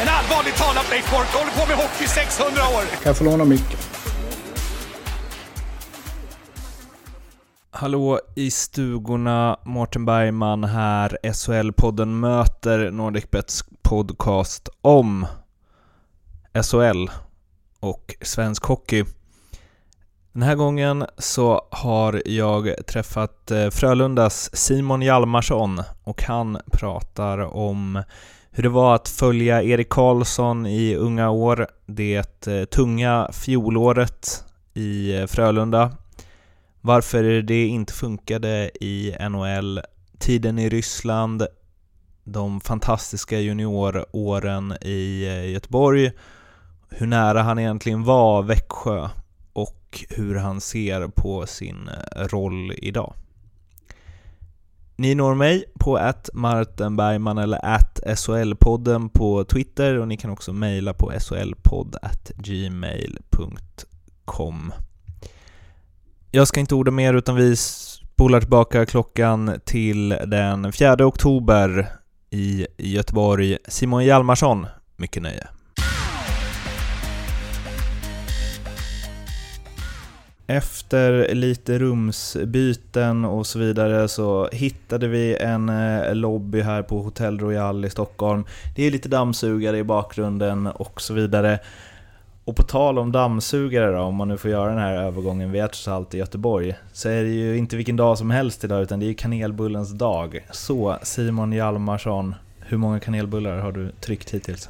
En allvarligt talat Leif Boork håller på med hockey i 600 år! Kan jag få låna micken? Hallå i stugorna, Mårten Bergman här. SHL-podden möter NordicBets podcast om SHL och svensk hockey. Den här gången så har jag träffat eh, Frölundas Simon Hjalmarsson och han pratar om hur det var att följa Erik Karlsson i unga år, det eh, tunga fjolåret i eh, Frölunda. Varför det inte funkade i NHL, tiden i Ryssland, de fantastiska junioråren i eh, Göteborg, hur nära han egentligen var Växjö och hur han ser på sin roll idag. Ni når mig på att Martin Bergman eller att SHL-podden på Twitter och ni kan också mejla på shlpodd@gmail.com. Jag ska inte orda mer utan vi spolar tillbaka klockan till den 4 oktober i Göteborg. Simon Hjalmarsson, mycket nöje. Efter lite rumsbyten och så vidare så hittade vi en eh, lobby här på Hotel Royal i Stockholm. Det är lite dammsugare i bakgrunden och så vidare. Och på tal om dammsugare då, om man nu får göra den här övergången, vi är trots allt i Göteborg, så är det ju inte vilken dag som helst idag, utan det är ju kanelbullens dag. Så Simon Hjalmarsson, hur många kanelbullar har du tryckt hittills?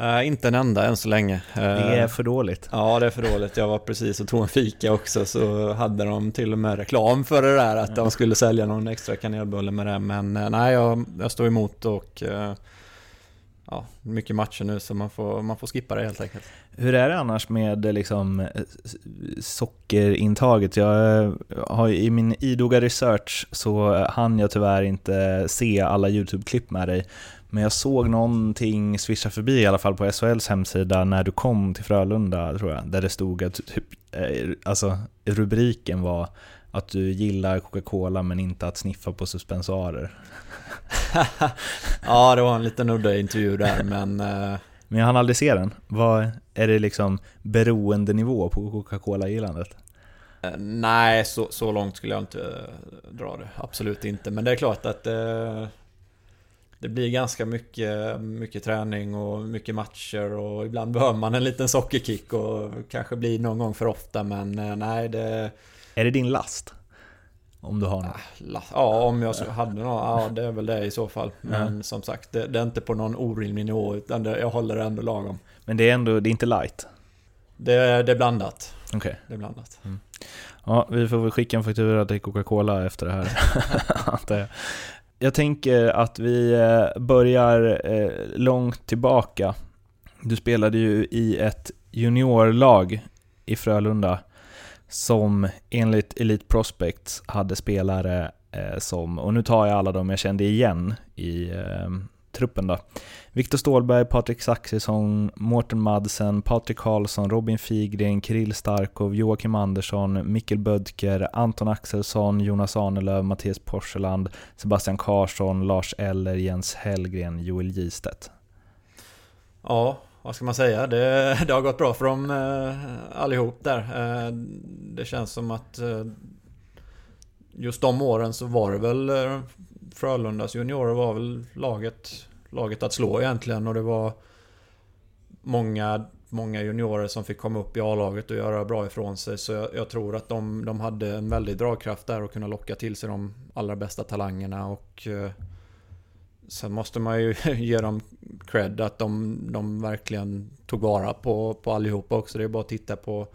Uh, inte en enda än så länge. Uh, det är för dåligt. Ja, det är för dåligt. Jag var precis och tog en fika också, så hade de till och med reklam för det där, att de skulle sälja någon extra kanelbulle med det. Men uh, nej, jag, jag står emot och ja, mycket matcher nu så man får, man får skippa det helt enkelt. Hur är det annars med liksom, sockerintaget? Jag har, I min idoga research så hann jag tyvärr inte se alla YouTube-klipp med dig. Men jag såg någonting swisha förbi i alla fall på SHLs hemsida när du kom till Frölunda tror jag. Där det stod att typ, alltså, rubriken var att du gillar Coca-Cola men inte att sniffa på suspensorer. ja, det var en liten udda intervju där, men... Uh... Men jag hann aldrig se den. Vad Är det liksom beroendenivå på Coca-Cola-gillandet? Uh, nej, så, så långt skulle jag inte dra det. Absolut inte. Men det är klart att det blir ganska mycket, mycket träning och mycket matcher och ibland behöver man en liten sockerkick och kanske blir någon gång för ofta men nej det... Är det din last? Om du har något? Ja, om jag hade något. Ja, det är väl det i så fall. Men mm. som sagt, det, det, är inte på någon orimlig nivå utan det, jag håller det ändå lagom. Men det är ändå, det är inte light? Det, det är blandat. Okej. Okay. Det är blandat. Mm. Ja, vi får väl skicka en faktura till Coca-Cola efter det här. jag jag tänker att vi eh, börjar eh, långt tillbaka. Du spelade ju i ett juniorlag i Frölunda som enligt Elite Prospects hade spelare eh, som, och nu tar jag alla de jag kände igen i truppen då. Viktor Stålberg, Patrik Saxisson, Mårten Madsen, Patrik Karlsson, Robin Figren, Kirill Starkov, Joakim Andersson, Mikkel Bödker, Anton Axelsson, Jonas Ahnelöv, Mattias Porseland, Sebastian Karlsson, Lars Eller, Jens Hellgren, Joel Gistedt. Ja, vad ska man säga? Det, det har gått bra för dem eh, allihop där. Eh, det känns som att eh, just de åren så var det väl eh, Frölundas juniorer var väl laget, laget att slå egentligen och det var många, många juniorer som fick komma upp i A-laget och göra bra ifrån sig. Så jag, jag, tror att de, de hade en väldig dragkraft där och kunna locka till sig de allra bästa talangerna och eh, Sen måste man ju ge dem cred att de, de verkligen tog vara på, på allihopa också. Det är bara att titta på,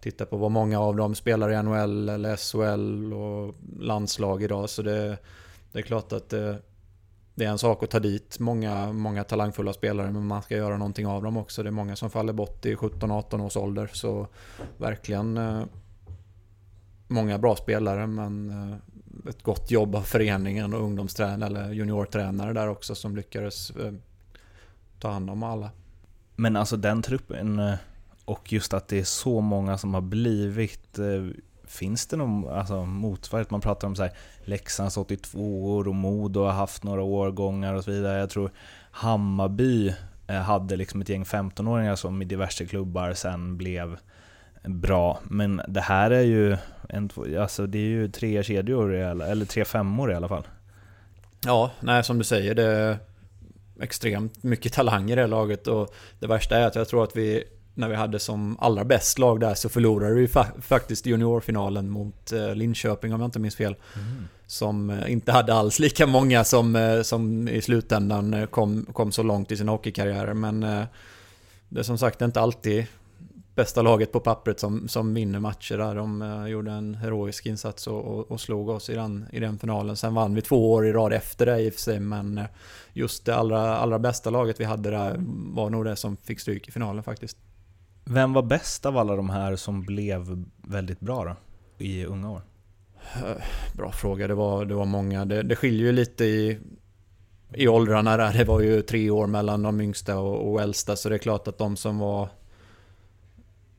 titta på vad många av dem spelar i NHL eller SHL och landslag idag. Så det, det är klart att det, det är en sak att ta dit många, många talangfulla spelare men man ska göra någonting av dem också. Det är många som faller bort i 17-18 års ålder. Så verkligen eh, många bra spelare men eh, ett gott jobb av föreningen och ungdomstränare eller juniortränare där också som lyckades eh, ta hand om alla. Men alltså den truppen och just att det är så många som har blivit Finns det någon alltså, motsvarighet? Man pratar om så här, Leksands 82 år och Modo har haft några årgångar och så vidare. Jag tror Hammarby eh, hade liksom ett gäng 15-åringar som i diverse klubbar sen blev bra. Men det här är ju, en, alltså det är ju tre kedjor, eller tre femmor i alla fall. Ja, nej som du säger, det är extremt mycket talang i det här laget och det värsta är att jag tror att vi när vi hade som allra bäst lag där så förlorade vi fa faktiskt juniorfinalen mot eh, Linköping om jag inte minns fel. Mm. Som eh, inte hade alls lika många som, eh, som i slutändan kom, kom så långt i sin hockeykarriär. Men det är som sagt inte alltid bästa laget på pappret som, som vinner matcher där. De uh, gjorde en heroisk insats och, och, och, slog oss i den, i den finalen. Sen vann vi två år i rad efter det i och för sig, men just det allra, allra bästa laget vi hade där var nog det som fick stryk i finalen faktiskt. Vem var bäst av alla de här som blev väldigt bra då, i unga år? Bra fråga, det var, det var många. Det, det skiljer ju lite i, i åldrarna där. Det var ju tre år mellan de yngsta och, och äldsta, så det är klart att de som var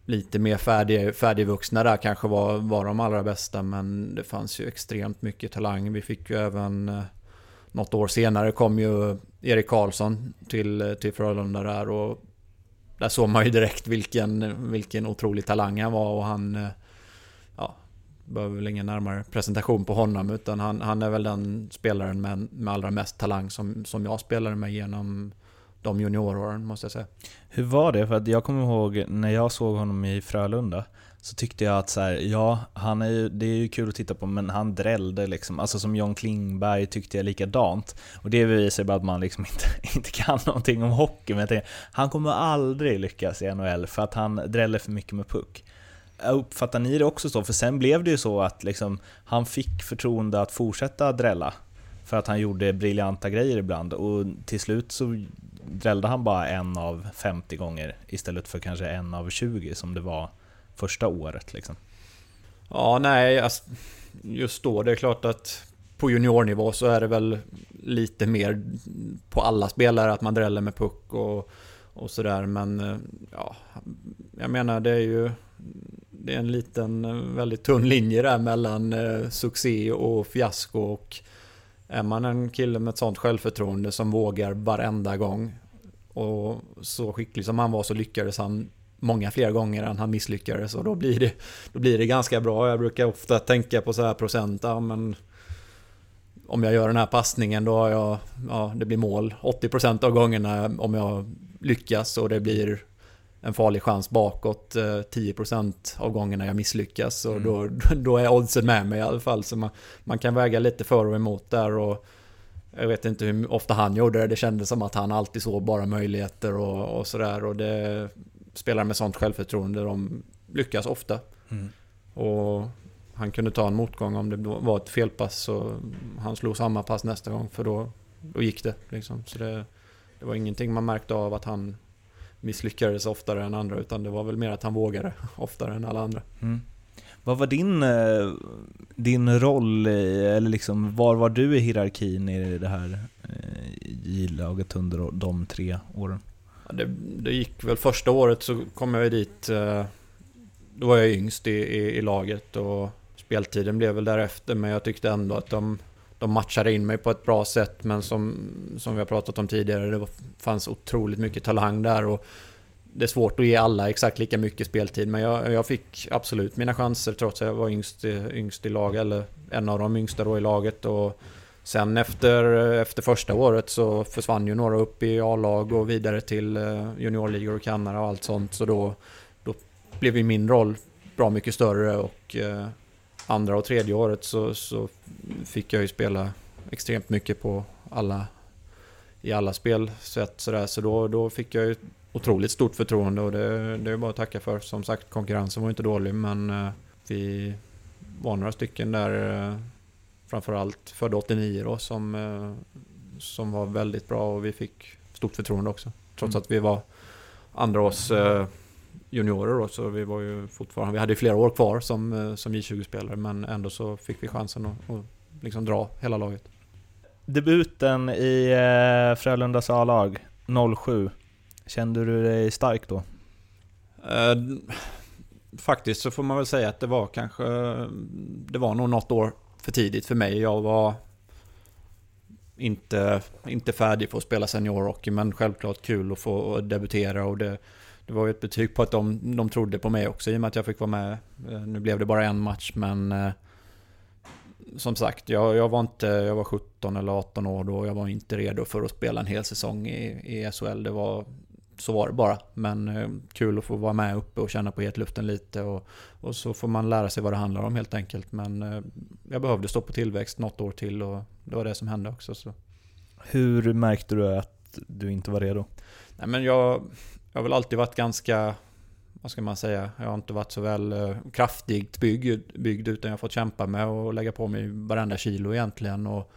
lite mer färdig, färdigvuxna där kanske var, var de allra bästa. Men det fanns ju extremt mycket talang. Vi fick ju även... Eh, något år senare kom ju Erik Karlsson till, till Frölunda där och där såg man ju direkt vilken, vilken otrolig talang han var och han... Eh, ja, behöver väl ingen närmare presentation på honom utan han, han är väl den spelaren med, med allra mest talang som, som jag spelade med genom de junioråren måste jag säga. Hur var det? För att jag kommer ihåg när jag såg honom i Frölunda så tyckte jag att så här, ja, han är ju, det är ju kul att titta på men han drällde liksom. Alltså som John Klingberg tyckte jag likadant. Och det bevisar bara att man liksom inte, inte kan någonting om hockey. Men jag tänkte, han kommer aldrig lyckas i NHL för att han dräller för mycket med puck. Uppfattar ni det också så? För sen blev det ju så att liksom, han fick förtroende att fortsätta drälla. För att han gjorde briljanta grejer ibland och till slut så drällde han bara en av 50 gånger istället för kanske en av 20 som det var första året liksom. Ja, nej, alltså, just då det är klart att på juniornivå så är det väl lite mer på alla spelare att man dräller med puck och, och sådär. Men eh, ja, jag menar det är ju det är en liten väldigt tunn linje där mellan eh, succé och fiasko. Och är man en kille med ett sånt självförtroende som vågar varenda gång och så skicklig som han var så lyckades han många fler gånger än han misslyckades och då blir det, då blir det ganska bra. Jag brukar ofta tänka på så här procent, ja, men om jag gör den här passningen då har jag, ja det blir mål 80% av gångerna om jag lyckas och det blir en farlig chans bakåt 10% eh, av gångerna jag misslyckas. Och mm. då, då är oddsen med mig i alla fall. Så man, man kan väga lite för och emot där. Och jag vet inte hur ofta han gjorde det. Det kändes som att han alltid såg bara möjligheter och, och sådär. Och det spelare med sånt självförtroende, de lyckas ofta. Mm. Och han kunde ta en motgång om det var ett felpass. Så han slog samma pass nästa gång för då, då gick det. Liksom. Så det, det var ingenting man märkte av att han misslyckades oftare än andra utan det var väl mer att han vågade oftare än alla andra. Mm. Vad var din, eh, din roll, eller liksom, var var du i hierarkin i det här eh, under de tre åren? Ja, det, det, gick väl första året så kom jag dit, eh, då var jag yngst i, i, i laget och speltiden blev väl därefter men jag tyckte ändå att de de matchade in mig på ett bra sätt men som, som vi har pratat om tidigare, det fanns otroligt mycket talang där och det är svårt att ge alla exakt lika mycket speltid men jag, jag fick absolut mina chanser trots att jag var yngst, yngst i laget, eller en av de yngsta då i laget. Och sen efter, efter första året så försvann ju några upp i A-lag och vidare till eh, juniorligor och Kanada och allt sånt. Så då, då blev ju min roll bra mycket större och eh, andra och tredje året så, så fick jag ju spela extremt mycket på alla i alla spelsätt sådär. Så då, då fick jag ju otroligt stort förtroende och det, det är bara att tacka för. Som sagt, konkurrensen var inte dålig men eh, vi var några stycken där, framförallt födda 89 då, som, uh, som var väldigt bra och vi fick stort förtroende också. Trots Mm. att vi var andra års eh, juniorer då, så vi var ju fortfarande, vi hade ju flera år kvar som, eh, som J20-spelare men ändå så fick vi chansen att, att liksom dra hela laget. Debuten i eh, Frölundas A-lag 07. Kände du dig stark då? Eh, faktiskt så får man väl säga att det var kanske, det var nog något år för tidigt för mig. Jag var inte, inte färdig för att spela seniorhockey men självklart kul att få debutera och det, det var ju ett betyg på att de, de trodde på mig också i och med att jag fick vara med. Eh, nu blev det bara en match men eh, som sagt, jag, jag var inte, jag var 17 eller 18 år då och jag var inte redo för att spela en hel säsong i, i SHL. Det var, så var det bara. Men eh, kul att få vara med uppe och känna på hetluften lite och, och så får man lära sig vad det handlar om helt enkelt. Men eh, jag behövde stå på tillväxt något år till och det var det som hände också. Så. Hur märkte du att du inte var redo? Nej, men jag, jag har väl alltid varit ganska, vad ska man säga, jag har inte varit så väl eh, kraftigt byggd, byggd utan jag har fått kämpa med att lägga på mig varenda kilo egentligen. Och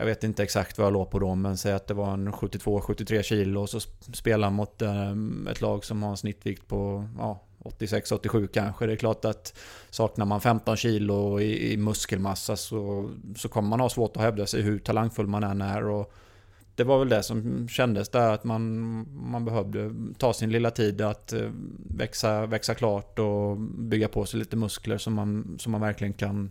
jag vet inte exakt vad jag låg på då, men säg att det var en 72-73 kilo och så spelar han mot eh, ett lag som har en snittvikt på ja, 86-87 kanske. Det är klart att saknar man 15 kilo i, i muskelmassa så, så kommer man ha svårt att hävda sig hur talangfull man än är. Och det var väl det som kändes där, att man, man behövde ta sin lilla tid att eh, växa, växa klart och bygga på sig lite muskler som man, som man verkligen kan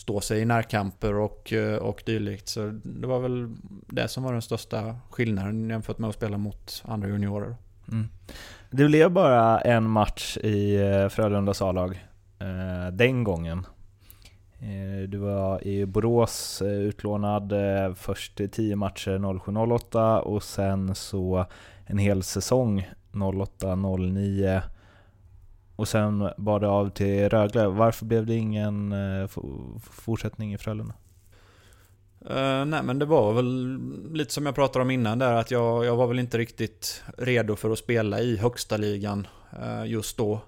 stå sig i närkamper och, eh, och dylikt. Så det var väl det som var den största skillnaden jämfört med att spela mot andra juniorer. Mm. Det blev bara en match i eh, Frölundas A-lag eh, den gången. Eh, Du var i Borås eh, utlånad eh, först i 10 matcher 07-08 och sen så en hel säsong 08-09 och sen bar det av till Rögle. Varför blev det ingen eh, fortsättning i Frölunda? Uh, nej men det var väl lite som jag pratade om innan där att jag, jag var väl inte riktigt redo för att spela i högsta ligan uh, just då.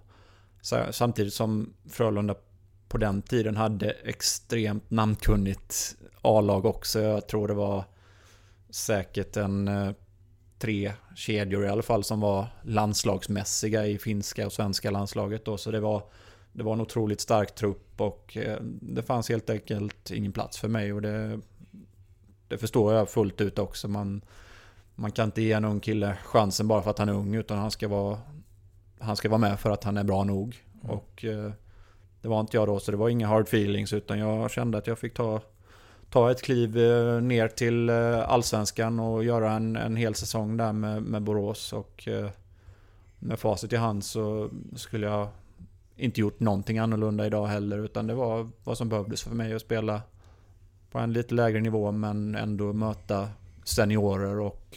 Så, samtidigt som Frölunda på den tiden hade extremt namnkunnigt A-lag också. Jag tror det var säkert en tre kedjor i alla fall som var landslagsmässiga i finska och svenska landslaget då. Så det var, det var en otroligt stark trupp och eh, det fanns helt enkelt ingen plats för mig och det, det förstår jag fullt ut också. Man, man kan inte ge en ung kille chansen bara för att han är ung utan han ska vara, han ska vara med för att han är bra nog. Mm. Och eh, det var inte jag då så det var inga hard feelings utan jag kände att jag fick ta ta ett kliv eh, ner till eh, Allsvenskan och göra en, en hel säsong där med, med Borås. Och eh, med facit i hand så skulle jag inte gjort någonting annorlunda idag heller. Utan det var vad som behövdes för mig att spela på en lite lägre nivå men ändå möta seniorer och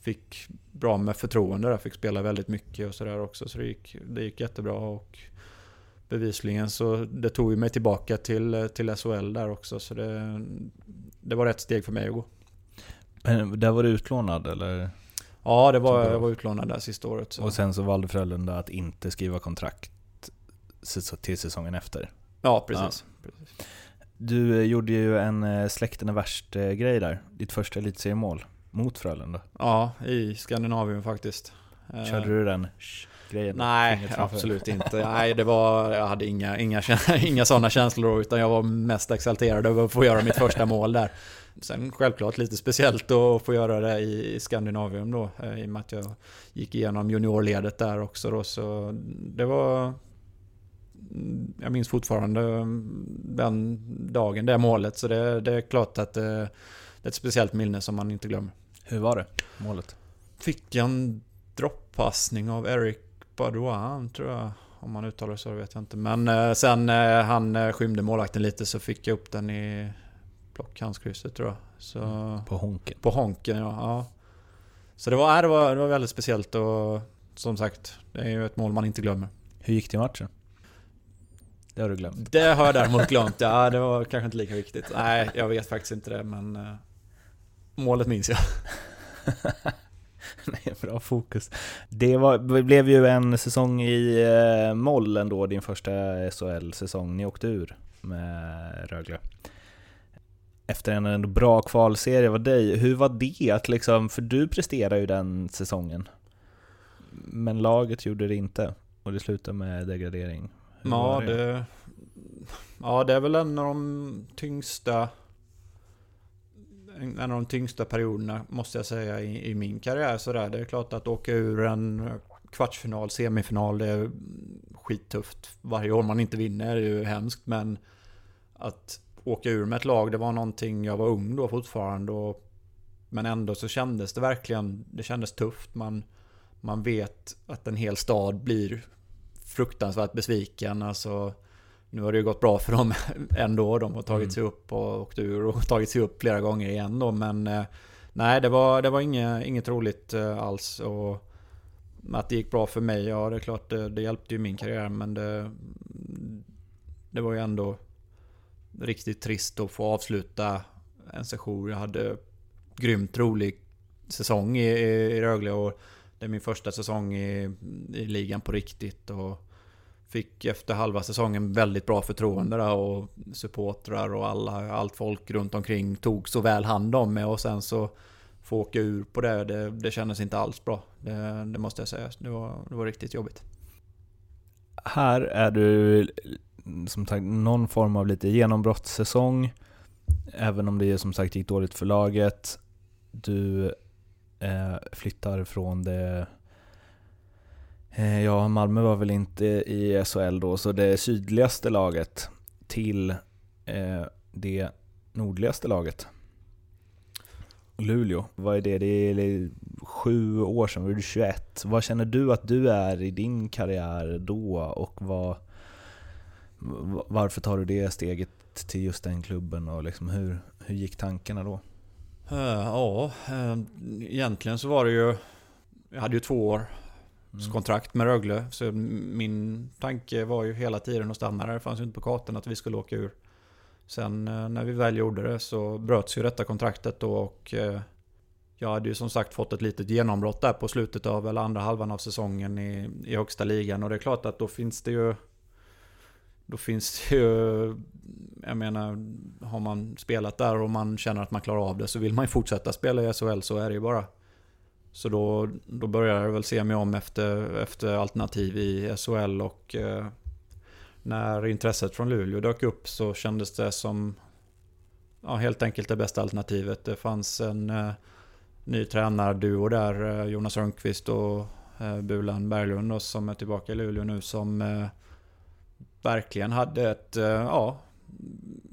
fick bra med förtroende där. Fick spela väldigt mycket och sådär också. Så det gick, det gick jättebra. Och bevisligen så det tog ju mig tillbaka till, till SHL där också. Så det, det var rätt steg för mig att gå. Men där var du utlånad eller? Ja, det var, jag var utlånad där sista året. Så. Och sen så valde Frölunda att inte skriva kontrakt till säsongen efter. ja, precis. precis. Du eh, gjorde ju en eh, släkten är värst-grej där. Ditt första elitseriemål mot Frölunda. Ja, i Skandinavien faktiskt. Eh, Körde du den grejen? Nej, absolut inte. Nej, det var, jag hade inga, inga, inga sådana känslor utan jag var mest exalterad över att få göra mitt första mål där. Sen självklart lite speciellt att få göra det i Skandinavium då, eh, i och med att jag gick igenom juniorledet där också då, så det var... Jag minns fortfarande den dagen, det målet, så det, det är klart att det, det är ett speciellt minne som man inte glömmer. Hur var det, målet? Fick en droppassning av Eric Badouin tror jag. Om man uttalar det så vet jag inte. Men eh, sen eh, han eh, skymde målvakten lite så fick jag upp den i blockhandskrysset tror jag. Så, På Honken? På honken ja. ja. Så det var, det, var, det var väldigt speciellt och som sagt, det är ju ett mål man inte glömmer. Hur gick det i matchen? Det har du glömt. Det har jag däremot glömt. Ja, det var kanske inte lika viktigt. Nej, jag vet faktiskt inte det men eh, målet minns jag. Nej, bra fokus. Det, var, det blev ju en säsong i eh, moll ändå, din första SHL-säsong. Ni åkte ur med Rögle. efter en ändå bra kvalserie var dig. Hur var det att liksom, för du presterade ju den säsongen. Men laget gjorde det inte och det slutade med degradering. Hur Ja var det, ja, det är väl en av de tyngsta en av de tyngsta perioderna måste jag säga i, i min karriär. Sådär. Det är klart att åka ur en kvartsfinal, semifinal, det är skittufft. Varje år man inte vinner är ju hemskt men att åka ur med ett lag, det var någonting, jag var ung då fortfarande och, men ändå så kändes det verkligen, det kändes tufft. Man, man vet att en hel stad blir fruktansvärt besviken. Alltså, nu har det ju gått bra för dem ändå. De har tagit Mm. sig upp och åkt ur och tagit sig upp flera gånger igen då. Men eh, nej, det var, det var inget, inget roligt eh, alls. Och att det gick bra för mig, ja det är klart det, det hjälpte ju min karriär. Men det, det var ju ändå riktigt trist att få avsluta en session. Jag hade grymt rolig säsong i, i, i Rögle och det är min första säsong i, i ligan på riktigt. Och fick efter halva säsongen väldigt bra förtroende där och supportrar och alla, allt folk runt omkring tog så väl hand om mig och sen så få åka ur på det, det, det kändes inte alls bra. Det, det måste jag säga. Det var, det var riktigt jobbigt. Här är du som sagt någon form av lite genombrottssäsong. Även om det som sagt gick dåligt för laget. Du eh, flyttar från det... Eh, ja, Malmö var väl inte i SHL då, så det sydligaste laget till eh, det nordligaste laget. Luleå, vad är det? Det är sju år sedan, var du 21. Vad känner du att du är i din karriär då och vad, varför tar du det steget till just den klubben och liksom hur, hur gick tankarna då? Eh, ja, egentligen så var det ju... Jag hade ju två år Mm. kontrakt med Rögle. Så min tanke var ju hela tiden att stanna där. Det fanns ju inte på kartan att vi skulle åka ur. Sen eh, när vi väl gjorde det så bröts ju detta kontraktet då och eh, jag hade ju som sagt fått ett litet genombrott där på slutet av, eller andra halvan av säsongen i, i högsta ligan. Och det är klart att då finns det ju... Då finns det ju... Jag menar, har man spelat där och man känner att man klarar av det så vill man ju fortsätta spela i SHL, så är det ju bara. Så då, då började jag väl se mig om efter, efter alternativ i SHL och eh, när intresset från Luleå dök upp så kändes det som ja, helt enkelt det bästa alternativet. Det fanns en eh, ny tränarduo där, eh, Jonas Rönnqvist och eh, Bulan Berglund då, som är tillbaka i Luleå nu som eh, verkligen hade ett eh, ja,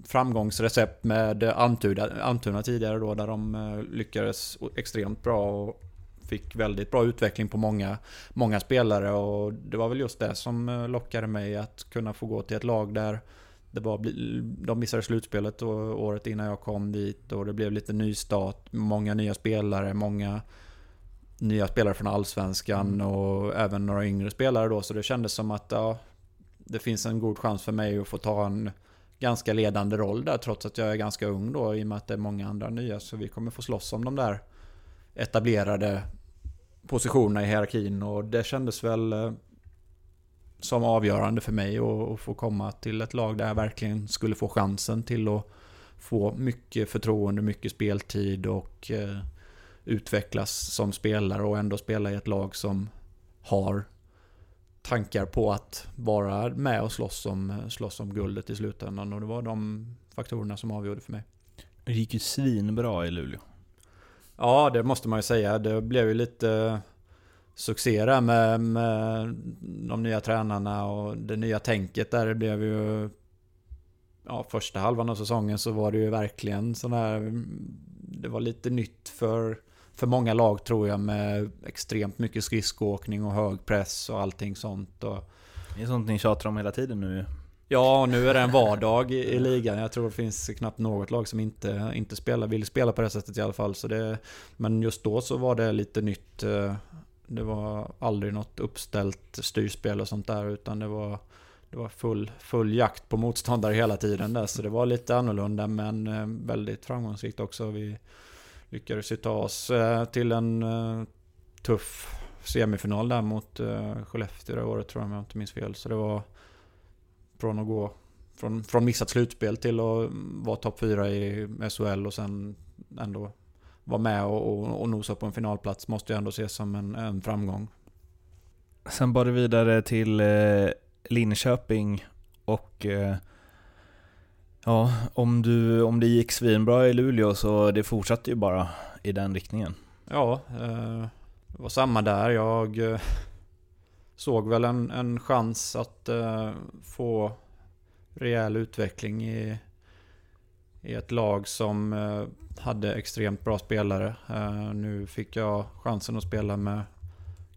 framgångsrecept med Antuna, Antuna tidigare då där de eh, lyckades extremt bra och fick väldigt bra utveckling på många, många spelare. Och det var väl just det som eh, lockade mig att kunna få gå till ett lag där det var, de missade slutspelet året innan jag kom dit. Och det blev lite nystart, många nya spelare, många nya spelare från Allsvenskan och även några yngre spelare då. Så det kändes som att ja, det finns en god chans för mig att få ta en ganska ledande roll där trots att jag är ganska ung då i och med att det är många andra nya. Så vi kommer få slåss om de där etablerade positionerna i hierarkin och det kändes väl eh, som avgörande för mig att få komma till ett lag där jag verkligen skulle få chansen till att få mycket förtroende, mycket speltid och eh, utvecklas som spelare och ändå spela i ett lag som har tankar på att vara med och slåss om, eh, slåss om guldet i slutändan och det var de faktorerna som avgjorde för mig. Det gick ju svinbra i Luleå. Ja, det måste man ju säga. Det blev ju lite succé där med, med de nya tränarna och det nya tänket där. Det blev ju... Ja, första halvan av säsongen så var det ju verkligen sån här... Det var lite nytt för, för många lag tror jag med extremt mycket skridskoåkning och hög press och allting sånt. Och, Det är sånt ni tjatar om hela tiden nu. Ja, nu är det en vardag i, i ligan. Jag tror det finns knappt något lag som inte, inte spelar, vill spela på det sättet i alla fall. Så det, men just då så var det lite nytt. Eh, det var aldrig något uppställt styrspel och sånt där, utan det var, det var full, full jakt på motståndare hela tiden där. Så det var lite annorlunda, men eh, väldigt framgångsrikt också. Vi lyckades ju ta oss eh, till en tuff semifinal där mot Skellefteå det året tror jag, om jag inte minns fel. Så det var från att gå från, från missat slutspel till att vara topp 4 i SHL och sen ändå vara med och, och, och nosa på en finalplats måste jag ändå ses som en, en framgång. Sen bar det vidare till eh, Linköping och eh, ja, om, du, om det gick svinbra i Luleå så det fortsatte ju bara i den riktningen. Ja, eh, det var samma där. Jag eh, såg väl en, en chans att eh, få rejäl utveckling i, i ett lag som eh, hade extremt bra spelare. Eh, nu fick jag chansen att spela med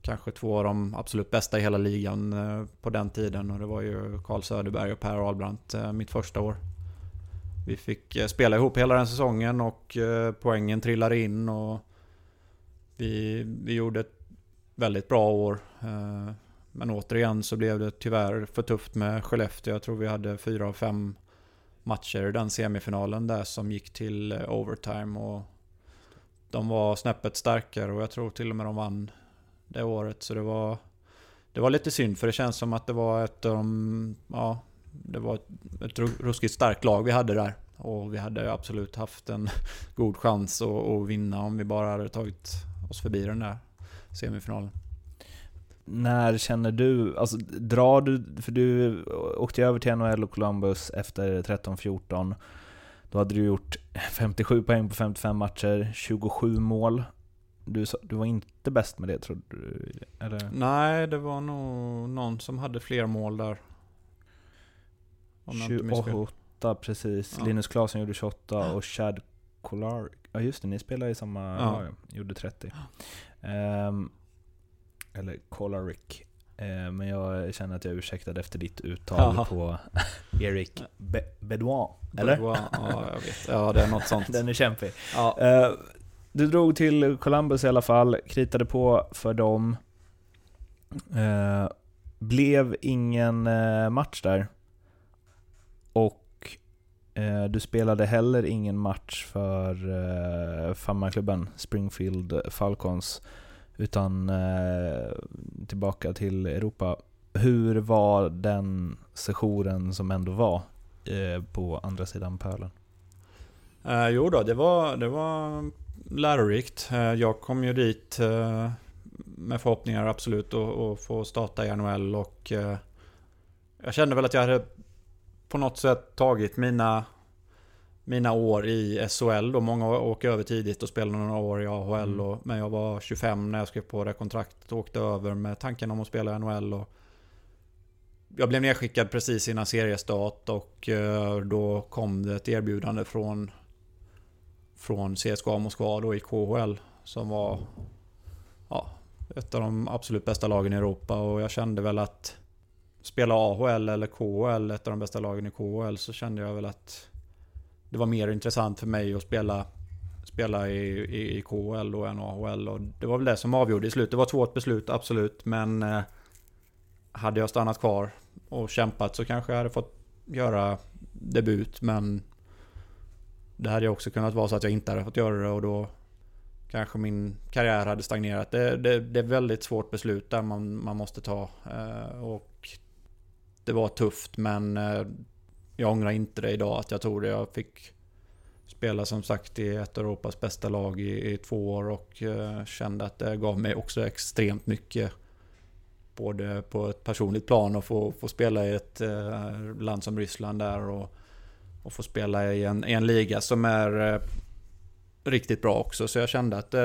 kanske två av de absolut bästa i hela ligan eh, på den tiden och det var ju Carl Söderberg och Per Ahlbrandt eh, mitt första år. Vi fick eh, spela ihop hela den säsongen och eh, poängen trillade in och vi, vi gjorde ett väldigt bra år. Men återigen så blev det tyvärr för tufft med Skellefteå. Jag tror vi hade fyra av fem matcher i den semifinalen där som gick till eh, overtime. Och de var snäppet starkare och jag tror till och med de vann det året. Så det var, det var lite synd för det känns som att det var ett um, ja, det var ett, ett ruskigt starkt lag vi hade där. Och vi hade absolut haft en god chans att, att vinna om vi bara hade tagit oss förbi den där semifinalen när känner du, alltså drar du, för du åkte över till NHL och Columbus efter 13-14. Då hade du gjort 57 poäng på 55 matcher, 27 mål. Du, du var inte bäst med det trodde du? Eller? Nej, det var nog någon som hade fler mål där. 28 precis. Ja. Linus Klasen gjorde 28 ja. och Chad Kolar, ja just det, ni spelade i samma, ja. gjorde 30. Um, eller Colaric. Eh, men jag känner att jag är ursäktad efter ditt uttal Aha. på Erik Be Bedouin. Eller? Bedouin, ja jag vet. Ja det är något sånt. Den är kämpig. Ja. Eh, du drog till Columbus i alla fall, kritade på för dem. Eh, blev ingen match där. Och du spelade heller ingen match för uh, Fammarklubben Springfield Falcons utan eh, tillbaka till Europa. Hur var den sessionen som ändå var eh, på andra sidan pölen? Eh, jo då, det var, det var lärorikt. Eh, jag kom ju dit eh, med förhoppningar absolut att få starta i NHL och eh, jag kände väl att jag hade på något sätt tagit mina mina år i SHL då. Många åker över tidigt och spelar några år i AHL. Mm. Och, men jag var 25 när jag skrev på det kontraktet och åkte över med tanken om att spela i NHL. Och jag blev nedskickad precis innan seriestart och eh, då kom det ett erbjudande från från CSKA Moskva då i KHL som var ja, ett av de absolut bästa lagen i Europa och jag kände väl att spela AHL eller KHL, ett av de bästa lagen i KHL, så kände jag väl att det var mer intressant för mig att spela, spela i, i, i KHL då än AHL. Och det var väl det som avgjorde i slut. Det var ett svårt beslut, absolut. Men eh, hade jag stannat kvar och kämpat så kanske jag hade fått göra debut. Men det hade också kunnat vara så att jag inte hade fått göra det och då kanske min karriär hade stagnerat. Det, det, det är ett väldigt svårt beslut där man, man måste ta. Eh, och det var tufft men eh, jag ångrar inte det idag att jag tog det. Jag fick spela som sagt i ett av Europas bästa lag i, i två år och eh, kände att det gav mig också extremt mycket. Både på ett personligt plan och få, få spela i ett eh, land som Ryssland där och, och få spela i en, i en liga som är eh, riktigt bra också. Så jag kände att eh,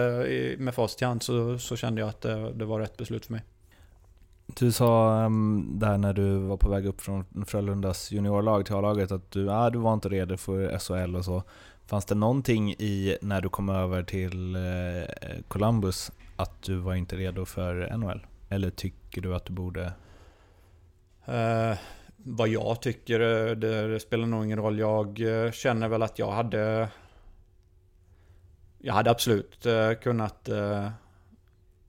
med facit i hand så, så kände jag att det, det var rätt beslut för mig. Du sa um, där när du var på väg upp från Frölundas juniorlag till A-laget att du, ah, du var inte redo för SHL och så. Fanns det någonting i när du kom över till eh, Columbus att du var inte redo för NHL? Eller tycker du att du borde? Eh, vad jag tycker, det, det, spelar nog ingen roll. Jag eh, känner väl att jag hade... Jag hade absolut eh, kunnat eh,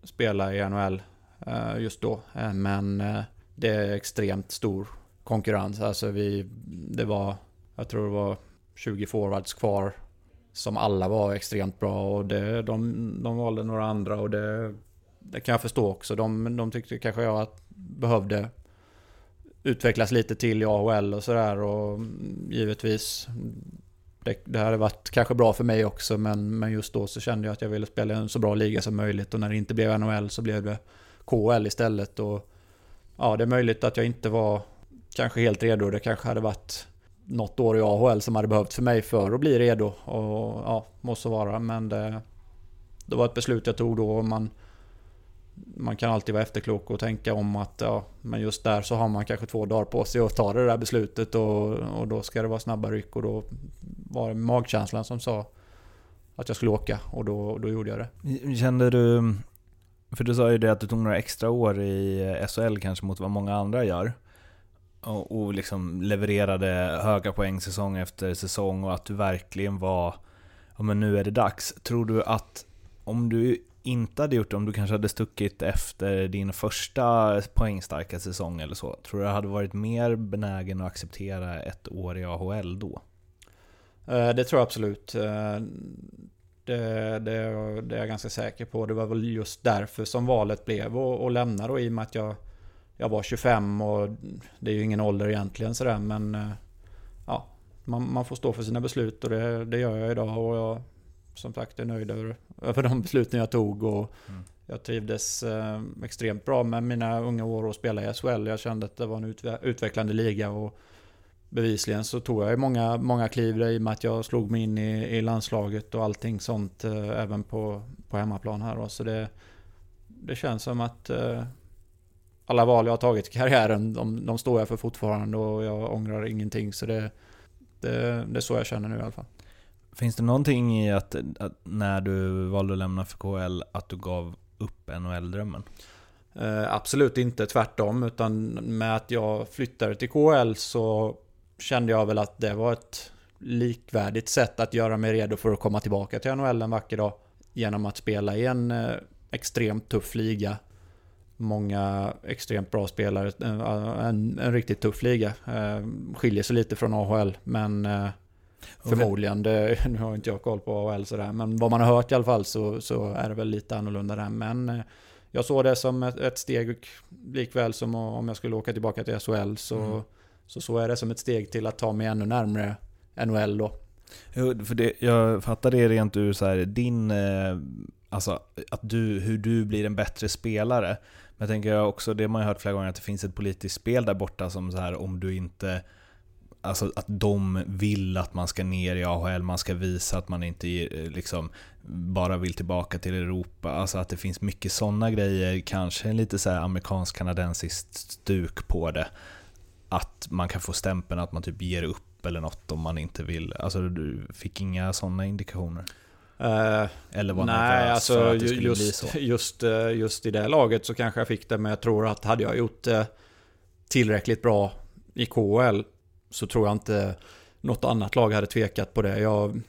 spela i NHL Eh, just då. Eh, men eh, det är extremt stor konkurrens. Alltså vi, det var, jag tror det var 20 forwards kvar som alla var extremt bra och det, de, de valde några andra och det, det kan jag förstå också. De, de tyckte kanske jag att behövde utvecklas lite till i AHL och sådär och givetvis det, det hade varit kanske bra för mig också men, men just då så kände jag att jag ville spela i en så bra liga som möjligt och när det inte blev NHL så blev det KL istället och ja, det är möjligt att jag inte var kanske helt redo. Det kanske hade varit något år i AHL som hade behövts för mig för att bli redo och ja, måste vara men det, det var ett beslut jag tog då och man man kan alltid vara efterklok och tänka om att ja, men just där så har man kanske två dagar på sig att ta det där beslutet och, och då ska det vara snabba ryck och då var det magkänslan som sa att jag skulle åka och då, då gjorde jag det. Kände du, för du sa ju det att du tog några extra år i SHL kanske mot vad många andra gör och, och liksom levererade höga poäng säsong efter säsong och att du verkligen var, ja men nu är det dags. Tror du att om du inte hade gjort det, om du kanske hade stuckit efter din första poängstarka säsong eller så, tror du hade varit mer benägen att acceptera ett år i AHL då? Eh, det tror jag absolut. Eh, Eh, det, det, det, är jag ganska säker på. Det var väl just därför som valet blev att lämna då i och med att jag, jag var 25 och det är ju ingen ålder egentligen sådär men eh, ja, man, man får stå för sina beslut och det, det gör jag idag och jag som sagt är nöjd över, över de besluten jag tog och mm. jag trivdes eh, extremt bra med mina unga år och spela i SHL. Jag kände att det var en utve utvecklande liga och bevisligen så tog jag många, många kliv i och med att jag slog mig in i, i landslaget och allting sånt eh, även på, på hemmaplan här. Då. Så det, det känns som att eh, alla val jag har tagit i karriären, de, de står jag för fortfarande och jag ångrar ingenting. Så det, det, det är så jag känner nu i alla fall. Finns det någonting i att, att, när du valde att lämna för KL att du gav upp NHL-drömmen? Eh, absolut inte, tvärtom. Utan med att jag flyttade till KL så kände jag väl att det var ett likvärdigt sätt att göra mig redo för att komma tillbaka till NHL en vacker dag. Genom att spela i en eh, extremt tuff liga. Många extremt bra spelare. Eh, en, en riktigt tuff liga. Eh, skiljer sig lite från AHL men eh, Förmodligen, det, nu har inte jag koll på AHL sådär, men vad man har hört i alla fall så, så är det väl lite annorlunda där. Men jag såg det som ett, ett steg, likväl som om jag skulle åka tillbaka till SHL, så, mm så såg jag det som ett steg till att ta mig ännu närmre NHL då. Jo, för det, jag fattar det rent ur så här, din, eh, alltså att du, hur du blir en bättre spelare. Men jag tänker också, det man har hört flera gånger, att det finns ett politiskt spel där borta som så här, om du inte Alltså att de vill att man ska ner i AHL, man ska visa att man inte eh, liksom bara vill tillbaka till Europa. Alltså att det finns mycket sådana grejer, kanske en lite så amerikansk-kanadensiskt stuk på det. Att man kan få stämpeln att man typ ger upp eller något om man inte vill. Alltså du fick inga sådana indikationer? Uh, Eller var nej, alltså för att det just, bli så? Just, eh, just i det laget så kanske jag fick det, men jag tror att hade jag gjort det tillräckligt bra i KHL så tror jag inte något annat lag hade tvekat på det. Jag har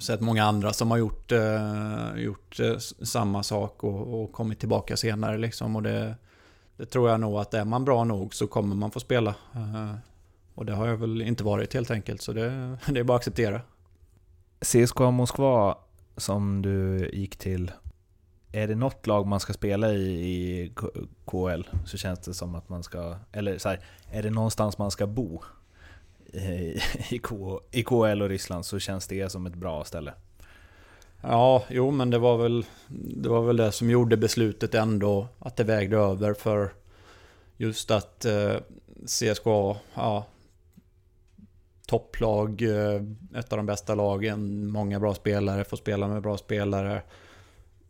sett många andra som har gjort, eh, gjort eh, samma sak och, och, kommit tillbaka senare. Liksom. Och det, det, tror jag nog att är man bra nog så kommer man få spela. Eh, och det har jag väl inte varit helt enkelt, så det, det är bara att acceptera. CSKA Moskva som du gick till, är det något lag man ska spela i i KL så känns det som att man ska, eller så här, är det någonstans man ska bo i, i KL och Ryssland så känns det som ett bra ställe. Ja, jo men det var väl det, var väl det som gjorde beslutet ändå att det vägde över för just att eh, CSKA, ja, topplag, eh, ett av de bästa lagen, många bra spelare, får spela med bra spelare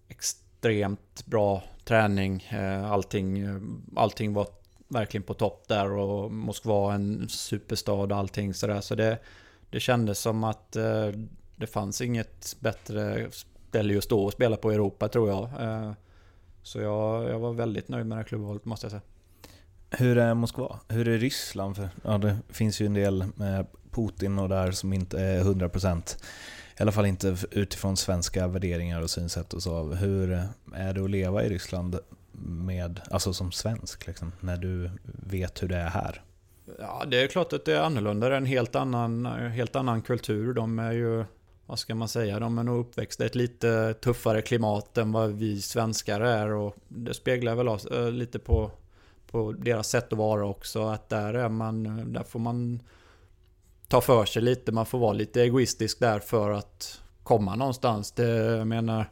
extremt bra träning. Eh, allting, eh, allting var verkligen på topp där och Moskva en superstad och allting sådär. Så det, det kändes som att eh, det fanns inget bättre ställe just då att spela på i Europa tror jag. Så jag, jag var väldigt nöjd med det här klubbvalet måste jag säga. Hur är Moskva? Hur är Ryssland? För, ja, det finns ju en del med Putin och där som inte är 100% i alla fall inte utifrån svenska värderingar och synsätt och så. Hur är det att leva i Ryssland med, alltså som svensk, liksom, när du vet hur det är här? Ja, det är klart att det är annorlunda. Det är en helt annan, helt annan kultur. De är ju, vad ska man säga, de är nog uppväxta i ett lite tuffare klimat än vad vi svenskar är. Och det speglar väl oss, äh, lite på, på deras sätt att vara också. Att där är man, eh, där får man ta för sig lite. Man får vara lite egoistisk där för att komma någonstans. Det, jag menar,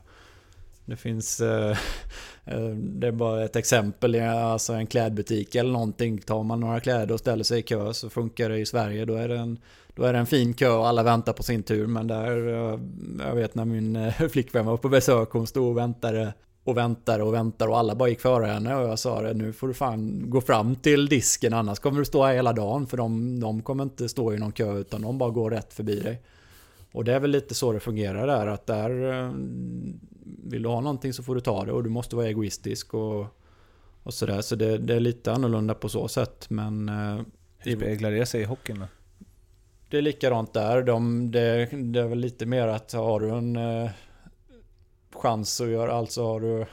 det finns... Eh, eh det är bara ett exempel. Alltså en klädbutik eller någonting. Tar man några kläder och ställer sig i kö så funkar det i Sverige. Då är det en, då är det en fin kö och alla väntar på sin tur. Men där, eh, jag vet när min eh, flickvän var på besök, hon stod och väntade och väntade och väntade och alla bara gick före henne och jag sa det nu får du fan gå fram till disken annars kommer du stå här hela dagen för de, de kommer inte stå i någon kö utan de bara går rätt förbi dig. Och det är väl lite så det fungerar där att där eh, vill du ha någonting så får du ta det och du måste vara egoistisk och, och sådär så det, det är lite annorlunda på så sätt men Hur speglar det sig i hockeyn då? Det är likadant där. De, det, det är väl lite mer att har du en eh, chans att göra allt så har du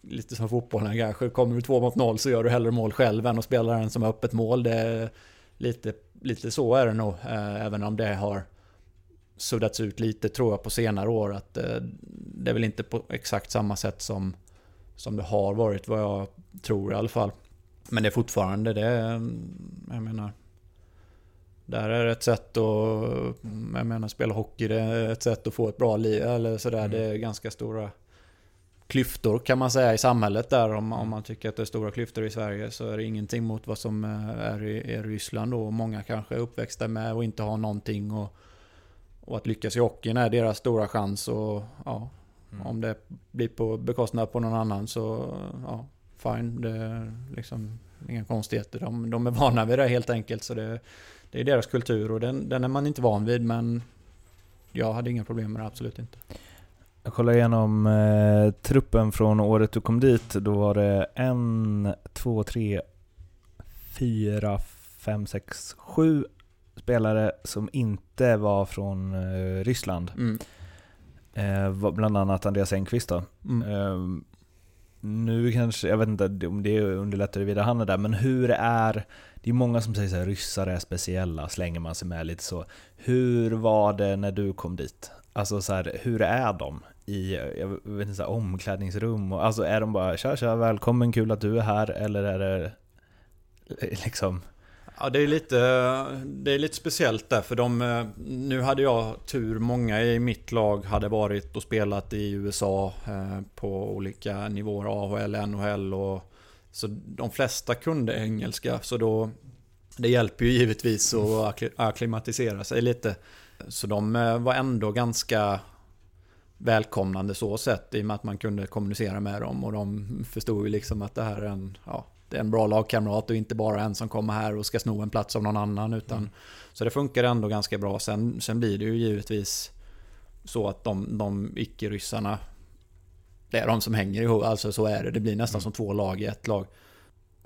lite som fotbollen kanske. Kommer du två mot noll så gör du hellre mål själv än att spela den som öppet mål. Det är lite, lite så är det nog. Eh, även om det har suddats ut lite tror jag på senare år. Att eh, det är väl inte på exakt samma sätt som, som det har varit vad jag tror i alla fall. Men det är fortfarande det. Eh, jag menar. Där är ett sätt att, jag menar spela hockey, det är ett sätt att få ett bra liv eller sådär. Mm. Det är ganska stora klyftor kan man säga i samhället där. Om, om man tycker att det är stora klyftor i Sverige så är det ingenting mot vad som är i, i Ryssland då. Många kanske är uppväxta med och inte har någonting. Och, och att lyckas i hockeyn är deras stora chans. Och, ja, mm. Om det blir på bekostnad på någon annan så ja, fine. Det är liksom inga konstigheter. De, de är vana vid det helt enkelt. Så det, det är deras kultur och den, den är man inte van vid men jag hade inga problem med det, absolut inte. Jag kollar igenom eh, truppen från året du kom dit. Då var det en, två, tre, fyra, fem, sex, sju spelare som inte var från eh, Ryssland. Mm. Eh, bland annat Andreas Engqvist då. Mm. Nu kanske, jag vet inte om det underlättar huruvida han är där, men hur är det är många som säger att ryssar är speciella, slänger man sig med lite så. Hur var det när du kom dit? Alltså så här, hur är de i jag vet inte, så här, omklädningsrum? Och, alltså är de bara tja tja, välkommen, kul att du är här, eller är det liksom Ja, det är lite, det är lite speciellt där för de, nu hade jag tur, många i mitt lag hade varit och spelat i USA eh, på olika nivåer, AHL, NHL och så de flesta kunde engelska så då det hjälper ju givetvis att akklimatisera sig lite. Så de eh, var ändå ganska välkomnande så sett i och med att man kunde kommunicera med dem och de förstod ju liksom att det här är en, ja, en bra lagkamrat och inte bara en som kommer här och ska sno en plats av någon annan. Utan, mm. Så det funkar ändå ganska bra. Sen, sen blir det ju givetvis så att de, de icke-ryssarna, det är de som hänger ihop. Alltså så är det. Det blir nästan mm. som två lag i ett lag.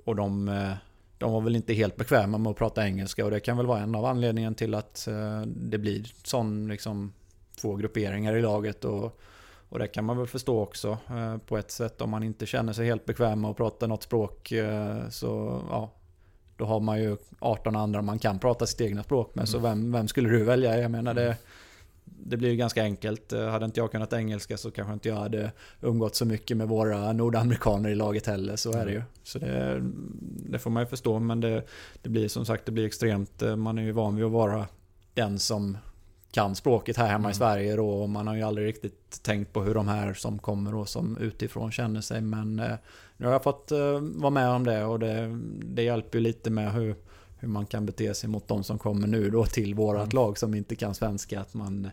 Och de, eh, de var väl inte helt bekväma med att prata engelska och det kan väl vara en av anledningarna till att eh, det blir sån liksom två grupperingar i laget. Och, och det kan man väl förstå också eh, på ett sätt om man inte känner sig helt bekväm med att prata något språk eh, så ja, då har man ju 18 andra man kan prata sitt egna språk med. Mm. Så vem, vem skulle du välja? Jag menar det, det blir ju ganska enkelt. Eh, hade inte jag kunnat engelska så kanske inte jag hade umgått så mycket med våra nordamerikaner i laget heller. Så är det ju. Så det, det får man ju förstå. Men det, det blir som sagt det blir extremt. Man är ju van vid att vara den som kan språket här hemma mm. i Sverige då. Och man har ju aldrig riktigt tänkt på hur de här som kommer och som utifrån känner sig. Men eh, nu har jag fått eh, vara med om det och det, det hjälper ju lite med hur, hur man kan bete sig mot de som kommer nu då till vårat mm. lag som inte kan svenska. Att man,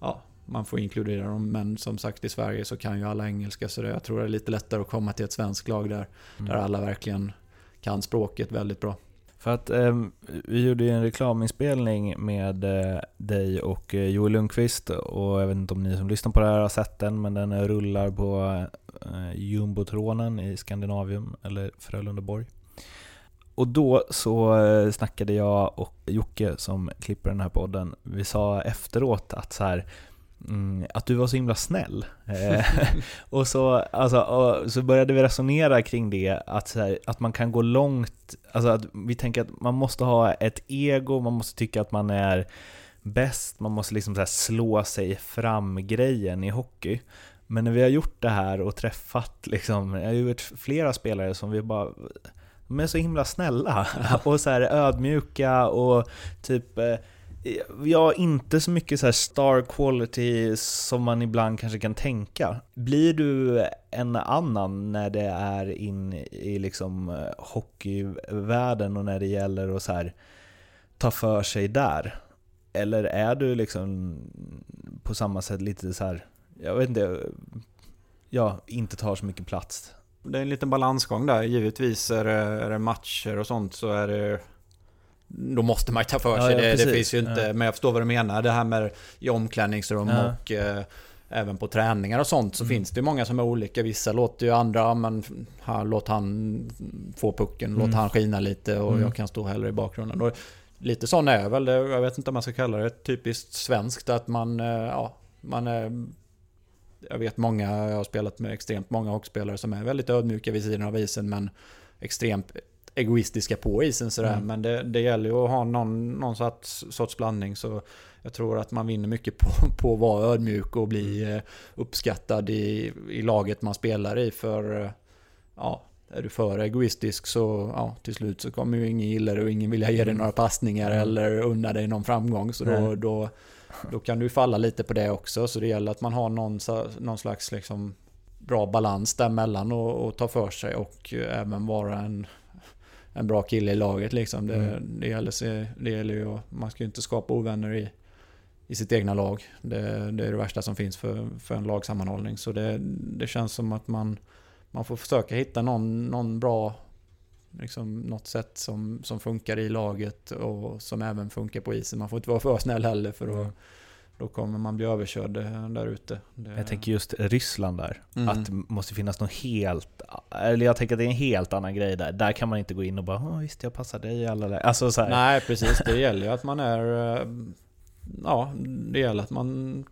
ja, man får inkludera dem. Men som sagt i Sverige så kan ju alla engelska så det, jag tror det är lite lättare att komma till ett svenskt lag där, mm. där alla verkligen kan språket väldigt bra. För att eh, vi gjorde ju en reklaminspelning med eh, dig och eh, Joel Lundqvist och jag vet inte om ni som lyssnar på det här har sett den men den eh, rullar på eh, jumbotronen i Skandinavium eller Frölundaborg. Och då så eh, snackade jag och Jocke som klipper den här podden, vi sa efteråt att så här, Mm, att du var så himla snäll. Eh, och så, alltså, och så började vi resonera kring det, att, här, att man kan gå långt, alltså att vi tänker att man måste ha ett ego, man måste tycka att man är bäst, man måste liksom så slå sig fram-grejen i hockey. Men när vi har gjort det här och träffat, liksom, jag har gjort flera spelare som vi bara De är så himla snälla och så här ödmjuka och typ eh, Ja, inte så mycket så här star quality som man ibland kanske kan tänka. Blir du en annan när det är in i liksom eh, hockeyvärlden och när det gäller att så här ta för sig där? Eller är du liksom på samma sätt lite så här, jag vet inte, ja, inte tar så mycket plats? Det är en liten balansgång där. Givetvis är det, är det matcher och sånt så är det då måste man ta för sig. Ja, ja, det, det, finns ju inte, ja. men jag förstår vad du menar. Det här med i omklädningsrum och eh, även på träningar och sånt så mm. finns det många som är olika. Vissa låter ju andra, men här, låt han få pucken, mm. låt han skina lite och mm. jag kan stå hellre i bakgrunden. Och lite sån är väl det, jag vet inte om man ska kalla det typiskt svenskt att man, eh, ja, man är jag vet många, jag har spelat med extremt många hockeyspelare som är väldigt ödmjuka vid sidan av isen men extremt egoistiska på isen sådär. Mm. Men det, det gäller ju att ha någon, någon sorts, sorts blandning. Så jag tror att man vinner mycket på, på att vara ödmjuk och bli mm. Eh, uppskattad i, i laget man spelar i. För eh, ja, är du för egoistisk så ja, till slut så kommer ju ingen gilla det och ingen vilja ge dig mm. några passningar mm. eller unna dig någon framgång. Så då, då, då kan du falla lite på det också. Så det gäller att man har någon, någon slags liksom bra balans däremellan och, och ta för sig och även vara en en bra kille i laget liksom. Det, mm. det, gäller, det gäller ju man ska ju inte skapa ovänner i, i sitt egna lag. Det, det, är det värsta som finns för, för en lagsammanhållning. Så det, det känns som att man, man får försöka hitta någon, någon bra, liksom något sätt som, som funkar i laget och som även funkar på isen. Man får inte vara för snäll heller för att mm då kommer man bli överkörd eh, där ute. Jag tänker just Ryssland där, mm. att det måste finnas något helt, eller jag tänker att det är en helt annan grej där. Där kan man inte gå in och bara Åh, visst jag passar dig i alla lägen. Alltså, så här. Nej precis, det gäller ju att man är, eh, ja det gäller att man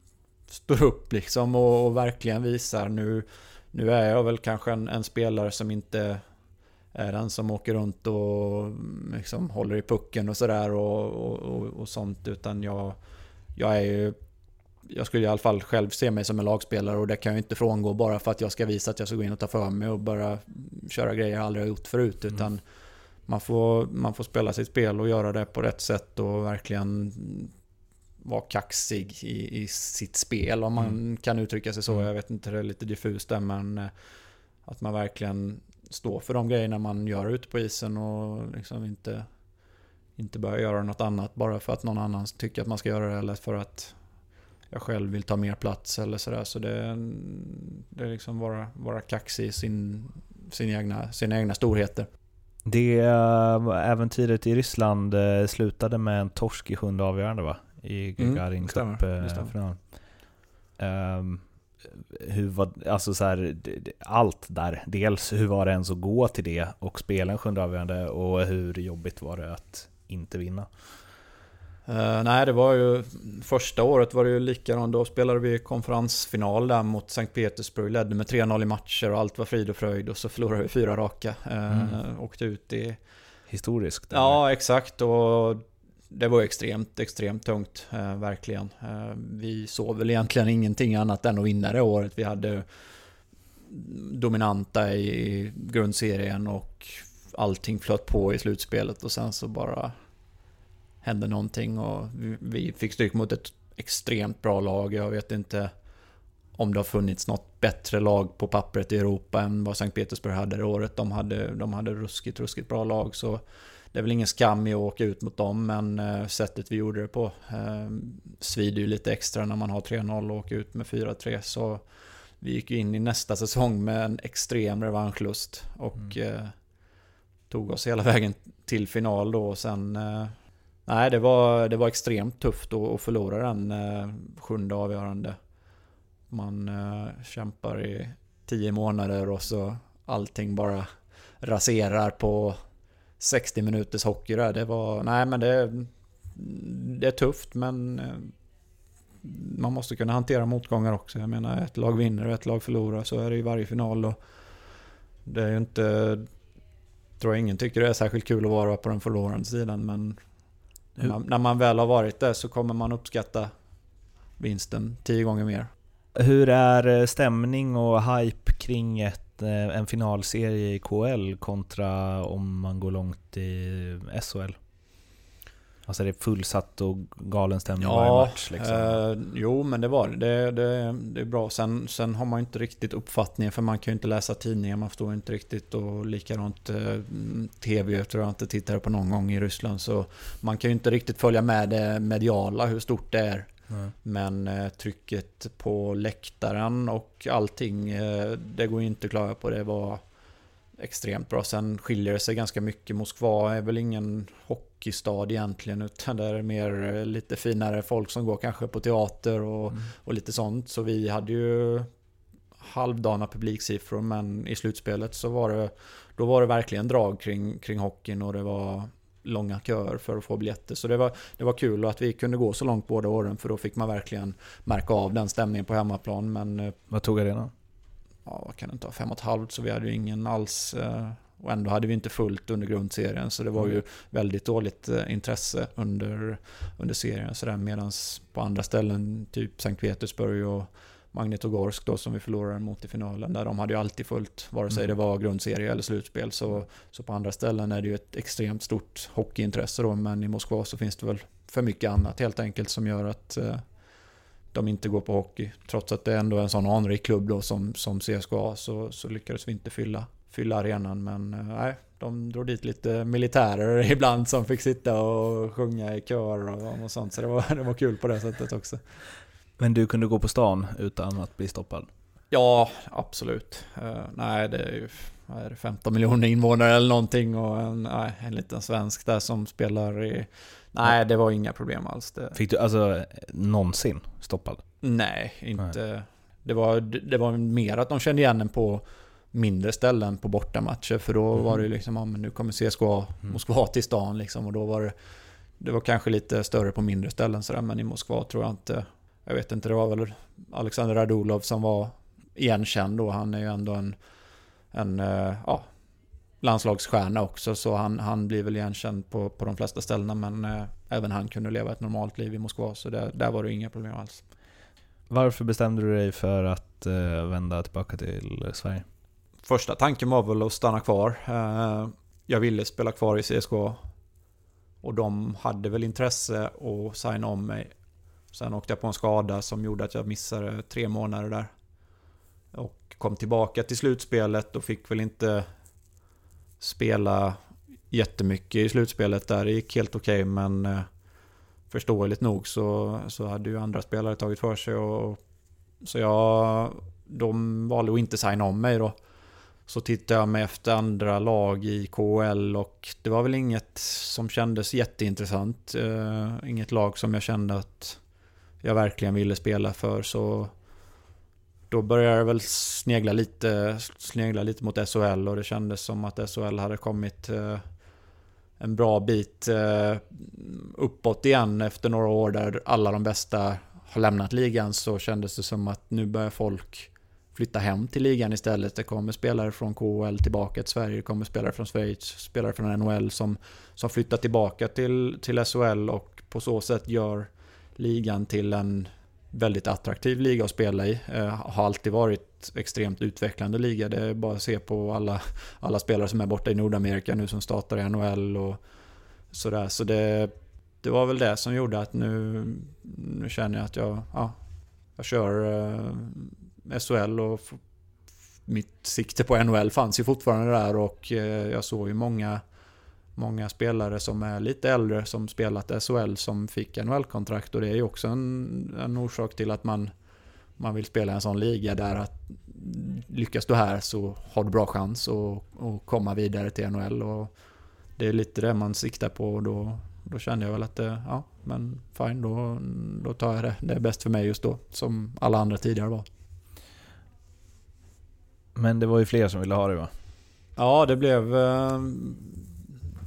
står upp liksom och, och verkligen visar nu, nu är jag väl kanske en, en spelare som inte är den som åker runt och liksom håller i pucken och sådär och, och, och, och sånt utan jag jag är ju... Jag skulle i alla fall själv se mig som en lagspelare och det kan jag inte frångå bara för att jag ska visa att jag ska gå in och ta för mig och bara köra grejer jag aldrig har gjort förut. Mm. Utan man får, man får spela sitt spel och göra det på rätt sätt och verkligen vara kaxig i, i sitt spel om man mm. kan uttrycka sig så. Mm. Jag vet inte, det är lite diffust där men eh, att man verkligen står för de grejerna man gör ute på isen och liksom inte inte börja göra något annat bara för att någon annan tycker att man ska göra det eller för att jag själv vill ta mer plats eller sådär. Så det, det är liksom vara, vara kaxig i sin, sin egna, sina egna storheter. Det äh, äventyret i Ryssland äh, slutade med en torsk i sjunde avgörande va? I Gagarin mm, Cup-finalen. Äh, um, hur var, alltså så här, allt där. Dels hur var det ens att gå till det och spela en sjunde avgörande och hur jobbigt var det att inte vinna? Uh, nej, det var ju första året var det ju likadant. Då spelade vi konferensfinal där mot Sankt Petersburg. Ledde med 3-0 i matcher och allt var frid och fröjd. Och så förlorade vi fyra raka. Uh, mm. Åkte ut i... Historiskt? Eller? Ja, exakt. Och det var extremt, extremt tungt. Uh, verkligen. vi såg väl egentligen ingenting annat än att vinna det året. Vi hade dominanta i grundserien och allting flöt på i slutspelet och sen så bara hände någonting och vi fick stryk mot ett extremt bra lag. Jag vet inte om det har funnits något bättre lag på pappret i Europa än vad Sankt Petersburg hade det året. De hade, de hade ruskigt, ruskigt bra lag så det är väl ingen skam i att åka ut mot dem men eh, sättet vi gjorde det på eh, svider ju lite extra när man har 3-0 och åker ut med 4-3 så vi gick in i nästa säsong med en extrem revanschlust och mm. eh, tog oss hela vägen till final då och sen eh, Nej, det var, det var extremt tufft att förlora den eh, sjunde avgörande. Man eh, kämpar i tio månader och så allting bara raserar på 60 minuters hockey där. Det var, nej men det, det är tufft men eh, man måste kunna hantera motgångar också. Jag menar ett lag vinner och ett lag förlorar så är det i varje final. Och det är ju inte... Tror jag ingen tycker det är särskilt kul att vara på den förlorande sidan men när man, när man väl har varit där så kommer man uppskatta vinsten tio gånger mer. Hur är eh, stämning och hype kring ett eh, en finalserie i KL kontra om man går långt i SHL? Alltså det är fullsatt och galen stämning Ja, varje match liksom. eh, jo men det var det. Det, det. är bra. Sen, sen har man inte riktigt uppfattningen för man kan ju inte läsa tidningar, man förstår inte riktigt och likadant eh, TV tror jag inte tittar på någon gång i Ryssland så man kan ju inte riktigt följa med det mediala hur stort det är. Nej. Men eh, trycket på läktaren och allting, eh, det går ju inte att klaga på. Det var extremt bra. Sen skiljer det sig ganska mycket. Moskva är väl ingen hockeystad egentligen, utan det är mer eh, lite finare folk som går kanske på teater och, och lite sånt. Så vi hade ju halvdana publiksiffror, men i slutspelet så var det, då var det verkligen drag kring, kring hockeyn och det var långa köer för att få biljetter. Så det var, det var kul att vi kunde gå så långt båda åren för då fick man verkligen märka av den stämningen på hemmaplan. Men eh, Vad tog arenan? ja, vad kan det inte ha, fem och ett halvt så vi hade ju ingen alls eh, och ändå hade vi inte fullt under grundserien så det var ju väldigt dåligt eh, intresse under, under serien så där medans på andra ställen typ Sankt Petersburg och Magnitogorsk då som vi förlorade mot i finalen där de hade ju alltid fullt vare sig det var grundserie eller slutspel så, så på andra ställen är det ju ett extremt stort hockeyintresse då. Men i Moskva så finns det väl för mycket annat helt enkelt som gör att eh, de inte går på hockey. Trots att det ändå är en sån anrik klubb då som, som CSKA så, så lyckades vi inte fylla, fylla arenan. Men eh, nej, de drog dit lite militärer ibland som fick sitta och sjunga i kör och, och sånt. Så det var, det var kul på det sättet också. Men du kunde gå på stan utan att bli stoppad? Ja, absolut. Eh, nej, det är ju är det, 15 miljoner invånare eller någonting och en, nej, en liten svensk där som spelar i... Nej, det var inga problem alls. Det, Fick du alltså någonsin stoppad? Nej, inte. Det, var, det var mer att de kände igen en på mindre ställen på bortamatcher. För då var det ju liksom, ja men nu kommer CSKA Moskva till stan liksom. Och då var det, det var kanske lite större på mindre ställen sådär. Men i Moskva tror jag inte, jag vet inte, det var väl Alexander Radulov som var igenkänd då. Han är ju ändå en, en eh, ja, landslagsstjärna också. Så han, han blir väl igenkänd på, på de flesta ställena. Men eh, även han kunde leva ett normalt liv i Moskva. Så det, där var det inga problem alls. Varför bestämde du dig för att eh, vända tillbaka till Sverige? Första tanken var väl att stanna kvar. Eh, jag ville spela kvar i CSKA. Och de hade väl intresse att signa om mig. Sen åkte jag på en skada som gjorde att jag missade tre månader där. Och kom tillbaka till slutspelet och fick väl inte spela jättemycket i slutspelet där. Det gick helt okej men eh, förståeligt nog så, så hade ju andra spelare tagit för sig. Och, så jag, de valde att inte signa om mig då. Så tittade jag mig efter andra lag i KHL och det var väl inget som kändes jätteintressant. Uh, inget lag som jag kände att jag verkligen ville spela för. Så då började jag väl snegla lite, snegla lite mot SHL och det kändes som att SHL hade kommit uh, en bra bit uh, uppåt igen efter några år där alla de bästa har lämnat ligan så kändes det som att nu börjar folk flytta hem till ligan istället. Det kommer spelare från KHL tillbaka till Sverige, det kommer spelare från Schweiz, spelare från NHL som, som flyttar tillbaka till, till SHL och på så sätt gör ligan till en väldigt attraktiv liga att spela i. Eh, har alltid varit extremt utvecklande liga. Det är bara att se på alla, alla spelare som är borta i Nordamerika nu som startar i NHL och sådär. Så det, det var väl det som gjorde att nu, nu känner jag att jag, ja, jag kör eh, SHL och mitt sikte på NHL fanns ju fortfarande där och eh, jag såg ju många Många spelare som är lite äldre som spelat SHL som fick NHL-kontrakt och det är ju också en, en orsak till att man, man vill spela i en sån liga där att lyckas du här så har du bra chans att, att komma vidare till NHL och det är lite det man siktar på och då, då kände jag väl att det, ja men fine då, då tar jag det. Det är bäst för mig just då som alla andra tidigare var. Men det var ju fler som ville ha dig va? Ja, det blev, eh,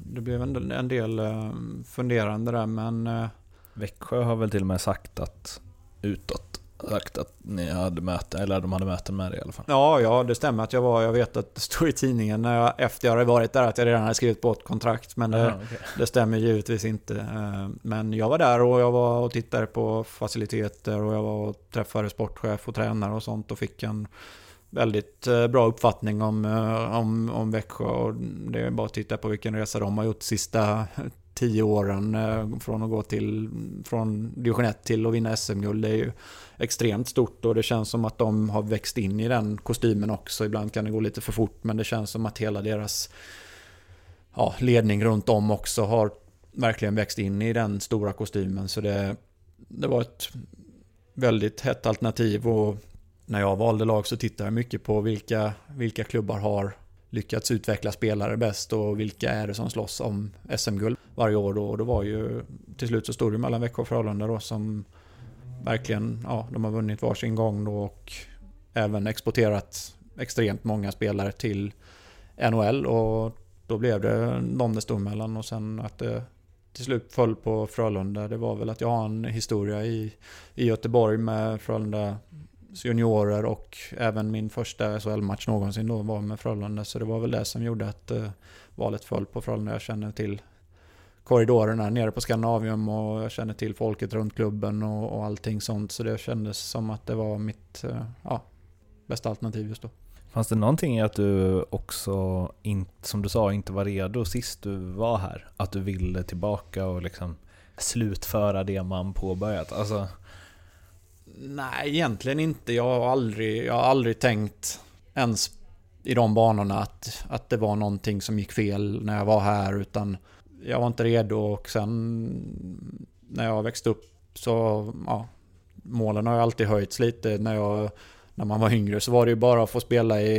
det blev en, en del eh, funderande där men eh, Växjö har väl till och med sagt att utåt sagt att ni hade möten, eller de hade möten med dig i alla fall. Ja, ja, det stämmer att jag var. Jag vet att det stod i tidningen när jag, efter jag hade varit där att jag redan hade skrivit på ett kontrakt. Men det, Ja, okej. det stämmer givetvis inte. Men jag var där och jag var och tittade på faciliteter och jag var och träffade sportchef och tränare och sånt och fick en väldigt eh, bra uppfattning om, eh, om, om Växjö. Och det är bara att titta på vilken resa de har gjort de sista tio åren. Eh, från att gå till, från division 1 till att vinna SM-guld. Det är ju extremt stort och det känns som att de har växt in i den kostymen också. Ibland kan det gå lite för fort men det känns som att hela deras ja, ledning runt om också har verkligen växt in i den stora kostymen. Så det, det var ett väldigt hett alternativ och när jag valde lag så tittade jag mycket på vilka, vilka klubbar har lyckats utveckla spelare bäst och vilka är det som slåss om SM-guld varje år då. Och det var ju till slut så stod det mellan Växjö och Frölunda då som verkligen, ja, de har vunnit varsin gång då och även exporterat extremt många spelare till NHL och då blev det de det stod mellan och sen att det till slut föll på Frölunda. Det var väl att jag har en historia i, i Göteborg med Frölunda juniorer och även min första SHL-match någonsin då var med Frölunda. Så det var väl det som gjorde att eh, valet föll på Frölunda. Jag känner till korridorerna nere på Skandinavium och jag känner till folket runt klubben och, och allting sånt. Så det kändes som att det var mitt eh, ja, bästa alternativ just då. Fanns det någonting i att du också, in, som du sa, inte var redo sist du var här? Att du ville tillbaka och liksom slutföra det man påbörjat? Alltså, Nej, egentligen inte. Jag har aldrig, jag har aldrig tänkt ens i de banorna att, att det var någonting som gick fel när jag var här. Utan jag var inte redo och sen när jag växte upp så, ja, målen har ju alltid höjts lite. När, jag, när man var yngre så var det ju bara att få spela i,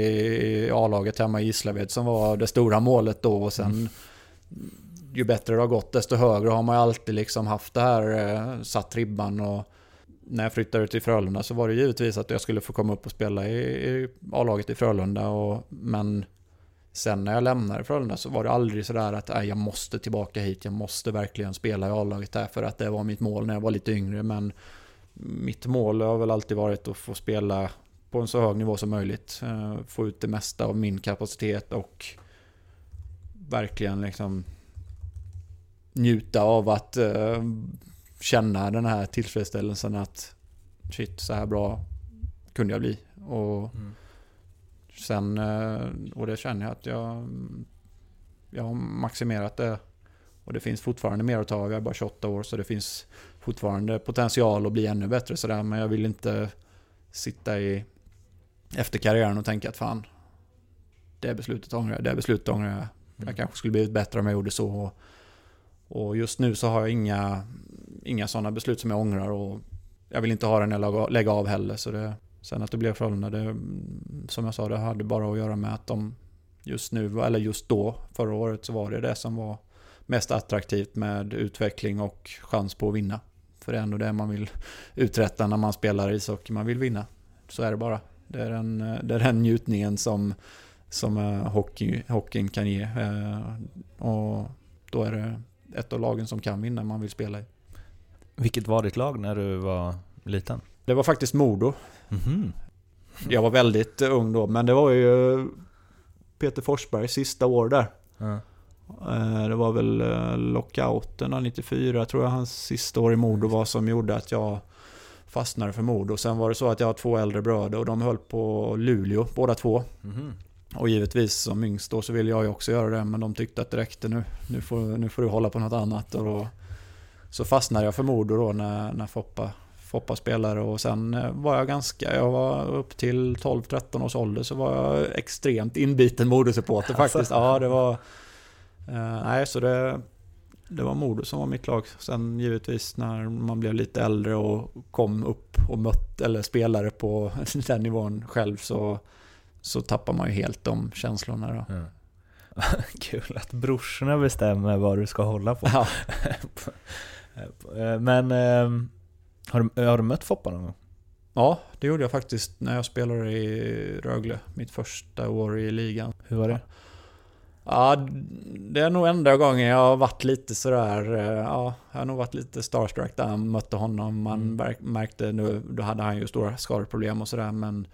i A-laget hemma i Gislaved som var det stora målet då. Och sen ju bättre det har gått desto högre har man ju alltid liksom haft det här, eh, satt ribban. och när jag flyttade till Frölunda så var det givetvis att jag skulle få komma upp och spela i, i A-laget i Frölunda. Och, men sen när jag lämnade Frölunda så var det aldrig sådär att äh, jag måste tillbaka hit. Jag måste verkligen spela i A-laget där för att det var mitt mål när jag var lite yngre. Men mitt mål har väl alltid varit att få spela på en så hög nivå som möjligt. Eh, få ut det mesta av min kapacitet och verkligen liksom njuta av att eh, känna den här tillfredsställelsen att shit, så här bra kunde jag bli. Och sen, eh, och det känner jag att jag, jag har maximerat det. Och det finns fortfarande mer att ta av. Jag är bara 28 år så det finns fortfarande potential att bli ännu bättre sådär. Men jag vill inte sitta i efter karriären och tänka att fan, det beslutet ångrar jag, det beslutet ångrar jag. Jag kanske skulle blivit bättre om jag gjorde så. Och just nu så har jag inga, inga sådana beslut som jag ångrar och jag vill inte ha den eller lägga av heller. Så det, sen att det blev Frölunda, det, som jag sa, det hade bara att göra med att de just nu, eller just då, förra året, så var det det som var mest attraktivt med utveckling och chans på att vinna. För det är ändå det man vill uträtta när man spelar ishockey, man vill vinna. Så är det bara. Det är den, det är den njutningen som, som eh, hockey, hockeyn kan ge. Eh, och då är det ett av lagen som kan vinna man vill spela i vilket var ditt lag när du var liten? Det var faktiskt Modo. Mhm. Jag var väldigt eh, ung då, men det var ju Peter Forsbergs sista år där. Eh, Det var väl eh, lockouten då, 94 tror jag hans sista år i Modo var som gjorde att jag fastnade för Modo. Sen var det så att jag har två äldre bröder och de höll på Luleå båda två. Mhm. Och givetvis som yngst då så ville jag ju också göra det men de tyckte att det räckte nu. Nu får, nu får du hålla på något annat. Och då, så fastnade jag för Modo då när, när Foppa, Foppa spelade och sen eh, var jag ganska, jag var upp till 12-13 års ålder så var jag extremt inbiten Modo-supporter faktiskt. Ja, det var... Eh, nej, så det, det var Modo som var mitt lag. Sen givetvis när man blev lite äldre och kom upp och mött eller spelade på den nivån själv så, så tappar man ju helt de känslorna då. Ja. Kul att brorsorna bestämmer vad du ska hålla på. Ja. Eh, Men ehm, har du, har du mött Foppa någon gång? Ja, det gjorde jag faktiskt när jag spelade i Rögle. Mitt första år i ligan. Hur var det? Ja, det är nog enda gången jag har varit lite sådär, eh, ja, jag har nog varit lite starstruck där jag mötte honom. Man Mm. märkte nu, då hade han ju stora skadeproblem och sådär men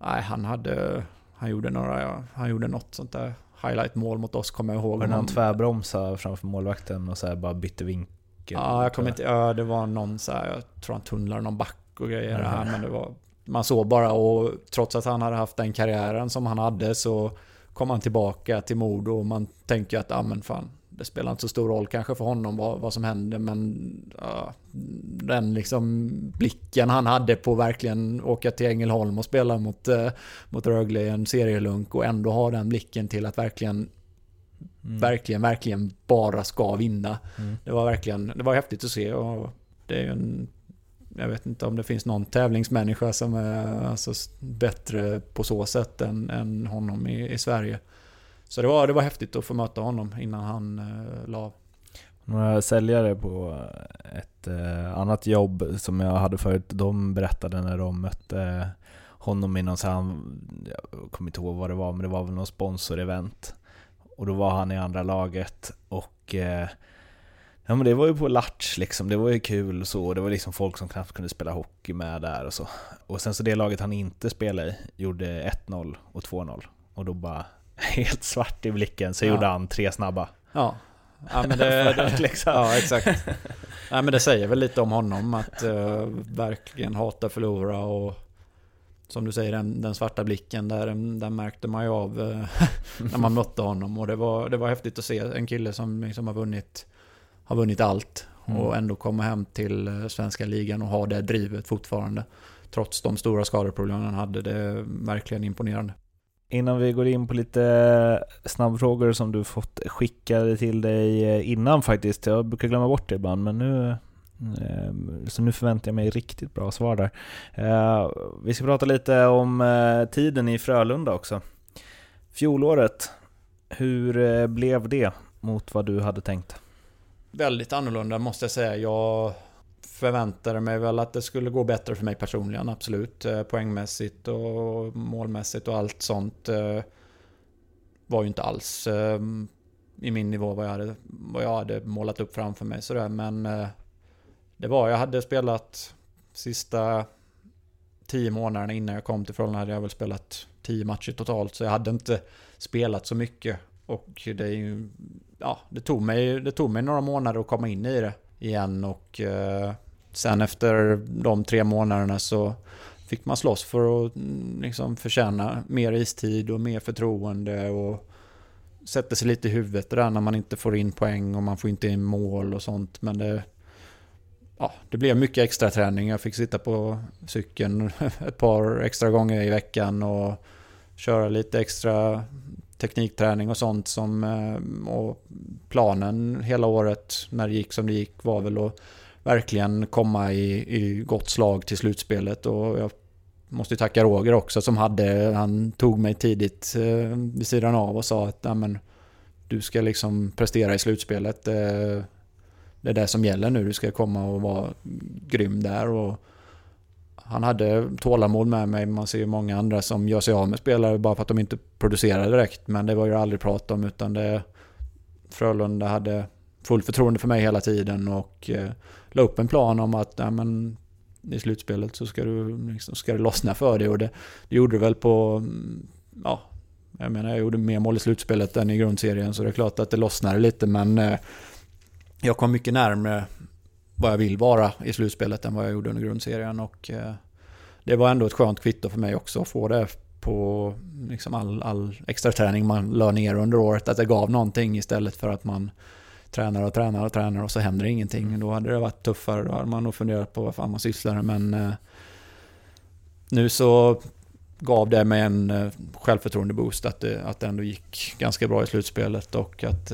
nej, han hade, han gjorde några, han gjorde något sånt där highlight-mål mot oss kommer jag ihåg. När han tvärbromsade framför målvakten och så bara bytte vinkel? Ja, jag kommer inte, ja, det var någon så här, jag tror han tunnlade någon back och grejer Ja. här, men det var man såg bara och trots att han hade haft den karriären som han hade så kom han tillbaka till Modo och man tänker att, ah, men fan, det spelar inte så stor roll kanske för honom vad, vad som hände men ja, den liksom blicken han hade på verkligen åka till Ängelholm och spela mot, eh, mot Rögle i en serielunk och ändå ha den blicken till att verkligen mm. verkligen, verkligen bara ska vinna. Mm. Det var verkligen, det var häftigt att se och det är en jag vet inte om det finns någon tävlingsmänniska som är alltså bättre på så sätt än, än honom i, i Sverige. Så det var, det var häftigt att få möta honom innan han eh, la av. Några säljare på ett eh, annat jobb som jag hade förut, de berättade när de mötte honom i någon sån jag kommer inte ihåg vad det var, men det var väl någon sponsorevent. Och då var han i andra laget och eh, Ja men det var ju på latch liksom, det var ju kul och så. Det var liksom folk som knappt kunde spela hockey med där och så. Och sen så det laget han inte spelade i gjorde 1-0 och 2-0. Och då bara helt svart i blicken så ja. gjorde han tre snabba. Ja, ja men det, det liksom. ja exakt. Nej men det säger väl lite om honom att uh, verkligen hata förlora och som du säger den, den svarta blicken där, den märkte man ju av uh, när man mötte honom och det var, det var häftigt att se en kille som liksom har vunnit har vunnit allt mm. och ändå komma hem till eh, svenska ligan och ha det drivet fortfarande. Trots de stora skadeproblemen han hade. Det är verkligen imponerande. Innan vi går in på lite snabbfrågor som du fått skickade till dig eh, innan faktiskt. Jag brukar glömma bort det ibland men nu eh, Ehm, så nu förväntar jag mig riktigt bra svar där. Ehm, vi ska prata lite om eh, tiden i Frölunda också. Fjolåret, hur eh, blev det mot vad du hade tänkt? väldigt annorlunda måste jag säga. Jag förväntade mig väl att det skulle gå bättre för mig personligen, absolut. Eh, poängmässigt och målmässigt och allt sånt var ju inte alls i min nivå vad jag hade, vad jag hade målat upp framför mig. Sådär. Men det var, jag hade spelat sista tio månaderna innan jag kom till Frölunda hade jag väl spelat tio matcher totalt. Så jag hade inte spelat så mycket. Och det är ju ja, det tog, mig, det tog mig några månader att komma in i det igen och eh, sen efter de tre månaderna så fick man slåss för att mm, liksom förtjäna mer istid och mer förtroende och sätta sig lite i huvudet där när man inte får in poäng och man får inte in mål och sånt. Men det, ja, det blev mycket extra träning. Jag fick sitta på cykeln ett par extra gånger i veckan och köra lite extra teknikträning och sånt som... Eh, och planen hela året när det gick som det gick var väl att verkligen komma i, i gott slag till slutspelet. Och jag måste tacka Roger också som hade... Han tog mig tidigt eh, vid sidan av och sa att men, du ska liksom prestera i slutspelet. Eh, det, är det som gäller nu. Du ska komma och vara grym där. Och, han hade tålamod med mig. Man ser ju många andra som gör sig av med spelare bara för att de inte producerar direkt. Men det var ju aldrig prat om utan det... Frölunda hade fullt förtroende för mig hela tiden och eh, la upp en plan om att ja, men, i slutspelet så ska, du, liksom, ska det lossna för dig. Och det, det gjorde det väl på... Mm, ja, jag menar jag gjorde mer mål i slutspelet än i grundserien så det är klart att det lossnade lite men eh, jag kom mycket närmare vad jag vill vara i slutspelet än vad jag gjorde under grundserien. Och eh, det var ändå ett skönt kvitto för mig också att få det på liksom all, all extra träning man la ner under året. Att det gav någonting istället för att man tränar och tränar och tränar och så händer ingenting. Då hade det varit tuffare. Då hade man nog funderat på vad fan man sysslar med. Men eh, nu så gav det mig en eh, självförtroende-boost att det, att det ändå gick ganska bra i slutspelet och att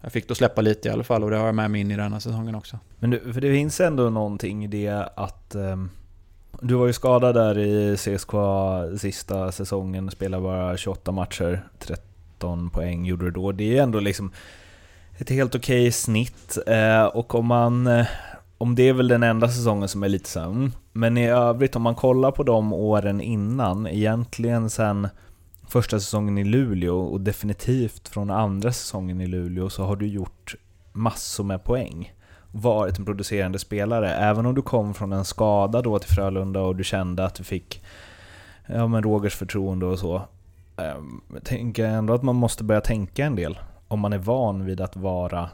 jag fick då släppa lite i alla fall och det har jag med mig in i denna säsongen också. Men du, för det finns ändå någonting i det att um, du var ju skadad där i CSKA sista säsongen, spelade bara 28 matcher, 13 poäng gjorde du då. Det är ju ändå liksom ett helt okej okay snitt uh, och om man uh, om det är väl den enda säsongen som är lite så. Men i övrigt, om man kollar på de åren innan, egentligen sen första säsongen i Luleå och definitivt från andra säsongen i Luleå så har du gjort massor med poäng. Varit en producerande spelare. Även om du kom från en skada då till Frölunda och du kände att du fick ja, men Rogers förtroende och så. Ehm, jag tänker ändå att man måste börja tänka en del. Om man är van vid att vara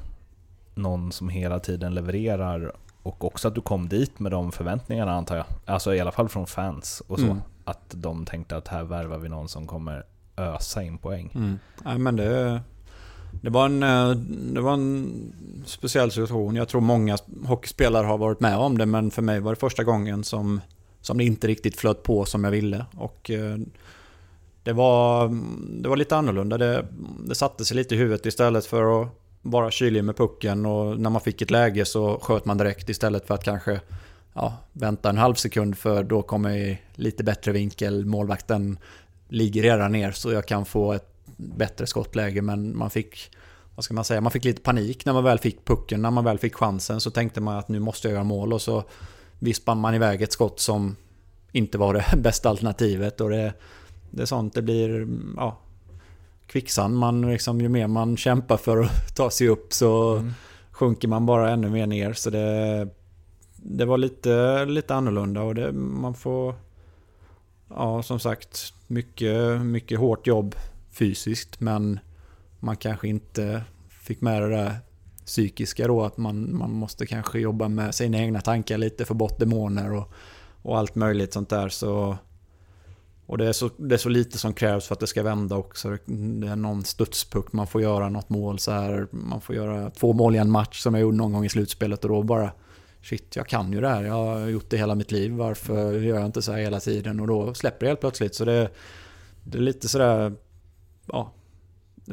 någon som hela tiden levererar och också att du kom dit med de förväntningarna antar jag. Alltså i alla fall från fans och så. Mm. Att de tänkte att här värvar vi någon som kommer ösa in poäng. Mm. Nej, men det, det, var en, eh, det var en speciell situation. Jag tror många hockeyspelare har varit med om det, men för mig var det första gången som, som det inte riktigt flöt på som jag ville. Och eh, det var, det var lite annorlunda. Det, det satte sig lite i huvudet istället för att vara kylig med pucken och när man fick ett läge så sköt man direkt istället för att kanske ja, vänta en halv sekund för då kommer i lite bättre vinkel. Målvakten ligger redan ner så jag kan få ett bättre skottläge men man fick vad ska man säga, man fick lite panik när man väl fick pucken, när man väl fick chansen så tänkte man att nu måste jag göra mål och så vispade man iväg ett skott som inte var det bästa alternativet och det, det är sånt, det blir ja, kvicksand. Man liksom, ju mer man kämpar för att ta sig upp så Mm. sjunker man bara ännu mer ner. Så det, det var lite, lite annorlunda och det, man får... Ja, som sagt, mycket, mycket hårt jobb fysiskt men man kanske inte fick med det där psykiska då att man, man måste kanske jobba med sina egna tankar lite, få bort demoner och, och allt möjligt sånt där. Så, och det är, så, det är så lite som krävs för att det ska vända också. Det är någon studspuck, man får göra något mål så här. Man får göra två mål i en match som jag gjorde någon gång i slutspelet och då bara Shit, jag kan ju det här. Jag har gjort det hela mitt liv. Varför gör jag inte så här hela tiden? Och då släpper det helt plötsligt. Så det, det är lite sådär... Ja,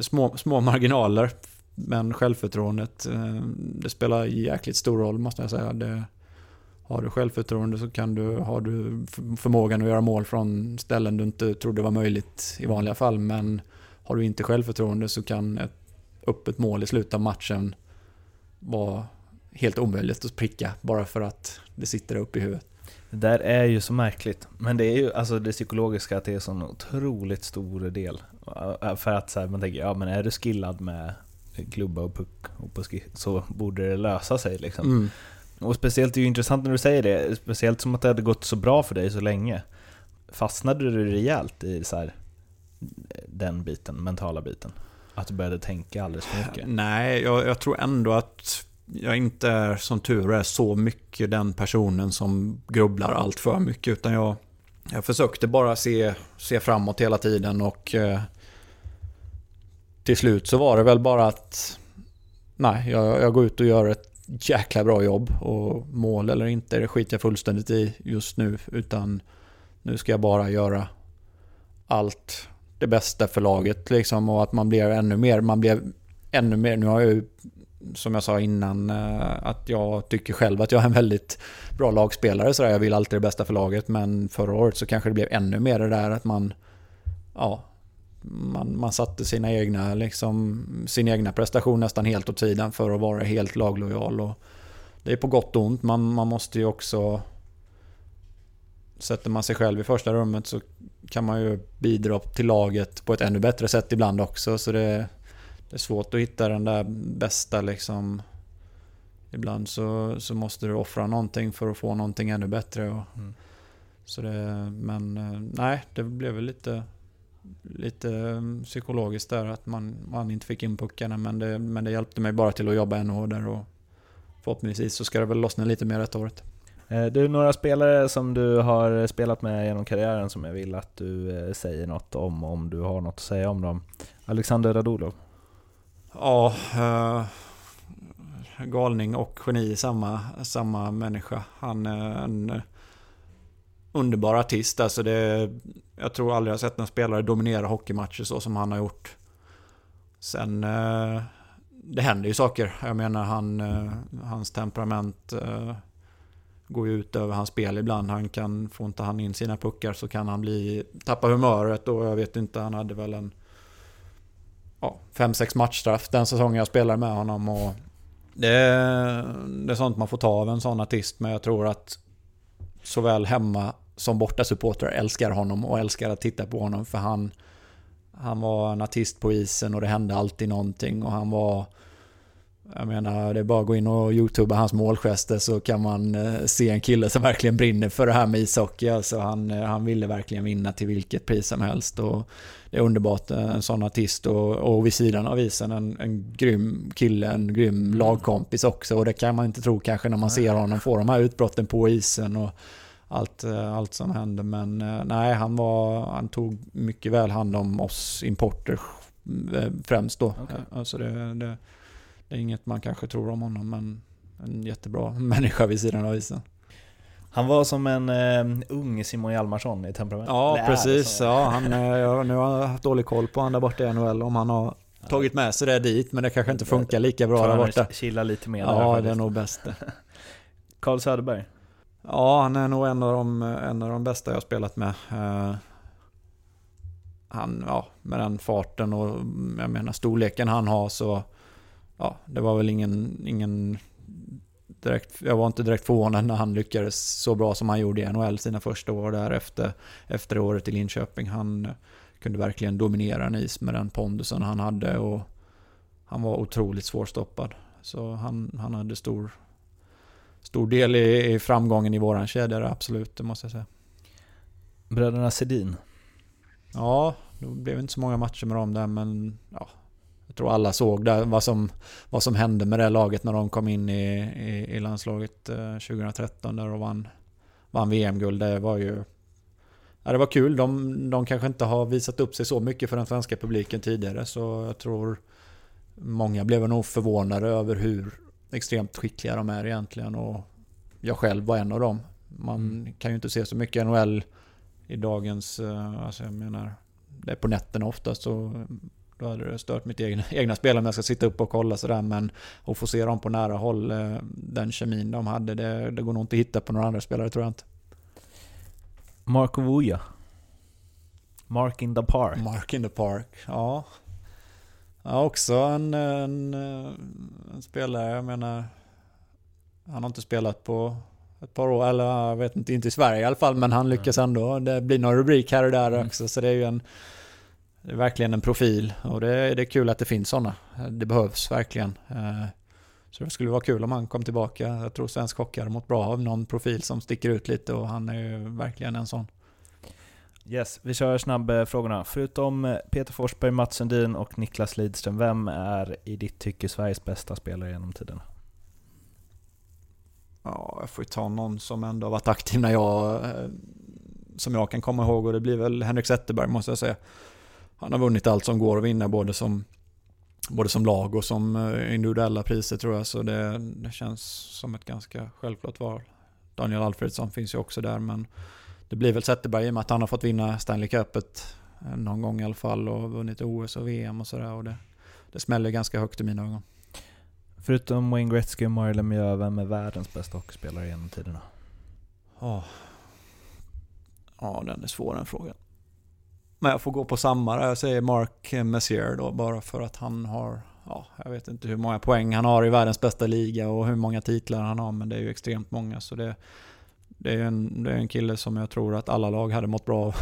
små, små marginaler. Men självförtroendet, eh, det spelar jäkligt stor roll måste jag säga. Det, har du självförtroende så kan du, har du förmågan att göra mål från ställen du inte trodde var möjligt i vanliga fall. Men har du inte självförtroende så kan ett öppet mål i slutet av matchen vara helt omöjligt att pricka bara för att det sitter uppe i huvudet. Det där är ju så märkligt. Men det är ju alltså det psykologiska att det är en sån otroligt stor del. För att så här, man tänker, ja men är du skillad med klubba och puck och på ski, så borde det lösa sig liksom. Mm. Och speciellt, det är ju intressant när du säger det, speciellt som att det hade gått så bra för dig så länge. Fastnade du rejält i så här, den biten, mentala biten? Att du började tänka alldeles för mycket? Nej, jag, jag tror ändå att jag inte är som tur är så mycket den personen som grubblar allt för mycket. Utan jag, jag försökte bara se, se framåt hela tiden och eh, till slut så var det väl bara att nej, jag, jag går ut och gör ett jäkla bra jobb. Och mål eller inte, det skiter jag fullständigt i just nu. Utan nu ska jag bara göra allt det bästa för laget liksom och att man blir ännu mer, man blir ännu mer, nu har jag ju som jag sa innan eh, att jag tycker själv att jag är en väldigt bra lagspelare så där. jag vill alltid det bästa för laget men förra året så kanske det blev ännu mer det där att man ja man, man satte sina egna liksom sin egna prestation nästan helt åt sidan för att vara helt laglojal och det är på gott och ont man, man måste ju också Sätter man sig själv i första rummet så kan man ju bidra till laget på ett ännu bättre sätt ibland också. Så det, det är svårt att hitta den där bästa liksom. Ibland så, så måste du offra någonting för att få någonting ännu bättre. Och, Mm. så det, men eh, nej, det blev väl lite, lite eh, psykologiskt där att man, man inte fick in puckarna. Men det, men det hjälpte mig bara till att jobba ännu hårdare. Och förhoppningsvis så ska det väl lossna lite mer detta året. Eh, Du, några spelare som du har spelat med genom karriären som jag vill att du eh, säger något om, om du har något att säga om dem. Alexander Radulov. Ja, eh, galning och geni i samma, samma människa. Han är en underbar artist. Alltså det, jag tror aldrig jag har sett en spelare dominera hockeymatcher så som han har gjort. Sen, eh, det händer ju saker. Jag menar, han, eh, hans temperament eh, går ju ut över hans spel ibland. Han kan, får inte han in sina puckar så kan han bli, tappa humöret och jag vet inte, han hade väl en ja, 5-6 matchstraff den säsongen jag spelade med honom. Och det, är, det är sånt man får ta av en sån artist, men jag tror att såväl hemma som borta supportrar älskar honom och älskar att titta på honom för han, han var en artist på isen och det hände alltid någonting och han var jag menar, det är bara att gå in och youtuba hans målgester så kan man eh, se en kille som verkligen brinner för det här med ishockey. Alltså han, eh, han ville verkligen vinna till vilket pris som helst. Och det är underbart, eh, en sån artist och, och vid sidan av isen en, en grym kille, en grym lagkompis också. Och det kan man inte tro kanske när man ser honom få de här utbrotten på isen och allt, allt som händer. Men nej, han, var, han tog mycket väl hand om oss importer främst då. Okay. Alltså det, det det är inget man kanske tror om honom, men en jättebra människa vid sidan av isen. Han var som en uh, ung Simon Hjalmarsson i temperament. Ja, Eller precis. Ja, han, uh, jag, nu har jag haft dålig koll på han där borta i NHL, om han har ja. tagit med sig det dit, men det kanske inte funkar lika bra där borta. Chilla lite mer Ja, det är nog bäst Carl Söderberg? Ja, han är nog en av de, en av de bästa jag har spelat med. Uh, han, ja, med den farten och jag menar storleken han har så ja, det var väl ingen, ingen direkt, jag var inte direkt förvånad när han lyckades så bra som han gjorde i NHL sina första år där efter, efter året i Linköping. Han kunde verkligen dominera en is med den pondusen han hade och han var otroligt svårstoppad. Så han, han hade stor, stor del i, i framgången i våran kedja, absolut, det måste jag säga. Bröderna Sedin? Ja, det blev inte så många matcher med dem där, men ja, jag tror alla såg där, vad, som, vad som hände med det laget när de kom in i, i, i landslaget 2013 eh, där och vann, vann VM-guld. Det var ju... Ja, det var kul. De, de kanske inte har visat upp sig så mycket för den svenska publiken tidigare så jag tror många blev nog förvånade över hur extremt skickliga de är egentligen och jag själv var en av dem. Man mm. kan ju inte se så mycket NHL i dagens, eh, alltså jag menar, det är på nätterna oftast så då hade det stört mitt egna, egna spel om jag ska sitta upp och kolla sådär. Men att få se dem på nära håll, eh, den kemin de hade, det, det går nog inte att hitta på några andra spelare tror jag inte. Marco Vuja. Mark in the park. Mark in the park, ja. Ja, också en, en, en spelare, jag menar... Han har inte spelat på ett par år, eller jag vet inte, inte i Sverige i alla fall, men han lyckas ändå. Det blir någon rubrik här och där mm. också, så det är ju en det är verkligen en profil och det är, det är kul att det finns sådana. Det behövs verkligen. Eh, så det skulle vara kul om han kom tillbaka. Jag tror svensk hockey hade mått bra av någon profil som sticker ut lite och han är ju verkligen en sån. Yes, vi kör snabbfrågorna. Förutom eh, Peter Forsberg, Mats Sundin och Niklas Lidström, vem är i ditt tycke Sveriges bästa spelare genom tiden? Ja, jag får ju ta någon som ändå har varit aktiv när jag, eh, som jag kan komma ihåg och det blir väl Henrik Zetterberg måste jag säga han har vunnit allt som går att vinna både som, både som lag och som eh, individuella priser tror jag. Så det, det känns som ett ganska självklart val. Daniel Alfredsson finns ju också där men det blir väl Zetterberg i och med att han har fått vinna Stanley Cupet eh, någon gång i alla fall och vunnit OS och VM och sådär. Det, det smäller ganska högt i mina ögon. Förutom Wayne Gretzky och Mario Lemieux, vem är världens bästa hockeyspelare genom tiderna? Ja, oh. ja den är svår den frågan. Men jag får gå på samma Jag säger Mark Messier då bara för att han har Ja, jag vet inte hur många poäng han har i världens bästa liga och hur många titlar han har men det är ju extremt många så det, det, är, en, det är en kille som jag tror att alla lag hade mått bra av.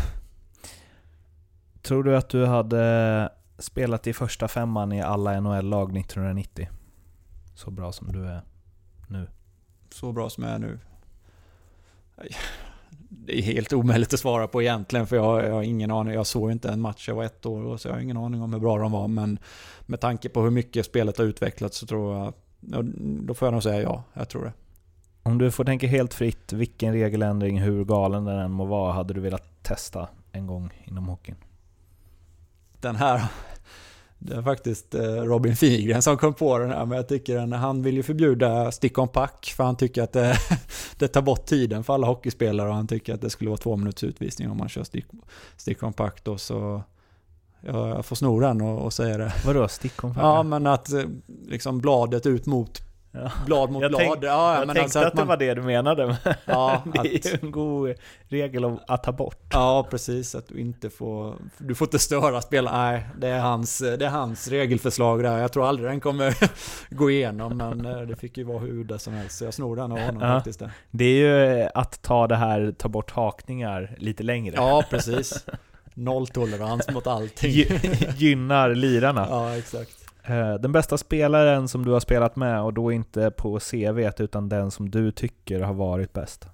Tror du att du hade spelat i första femman i alla NHL-lag 1990? Så bra som du är nu? Så bra som jag är nu? Det är helt omöjligt att svara på egentligen för jag, jag har ingen aning. Jag såg inte en match, jag var ett år så jag har ingen aning om hur bra de var. Men med tanke på hur mycket spelet har utvecklats så tror jag, då får jag nog säga ja, jag tror det. Om du får tänka helt fritt, vilken regeländring, hur galen den än må vara, hade du velat testa en gång inom hockeyn? Den här det är faktiskt eh, Robin Figren som kom på den här, men jag tycker att han vill ju förbjuda stick on pack för han tycker att det, det tar bort tiden för alla hockeyspelare och han tycker att det skulle vara två minuters utvisning om man kör stick, stick on pack då så jag får sno den och, och säga det. Vadå stick on pack? Ja men att eh, liksom bladet ut mot Ja. Blad mot jag blad. Tänk, ja, jag men tänkte alltså att, att man, det var det du menade. Ja, det är ju en god regel att ta bort. Ja, precis. Att du inte får... Du får inte störa spelaren. Nej, det är, hans, det är hans regelförslag där. Jag tror aldrig den kommer gå igenom, men eh, det fick ju vara hur udda som helst. Så jag snor den av honom ja. faktiskt. Där. Det är ju att ta det här, ta bort hakningar lite längre. Ja, precis. Nolltolerans mot allting. Gynnar lirarna. Ja, exakt. Eh, den bästa spelaren som du har spelat med, och då inte på CV utan den som du tycker har varit bäst?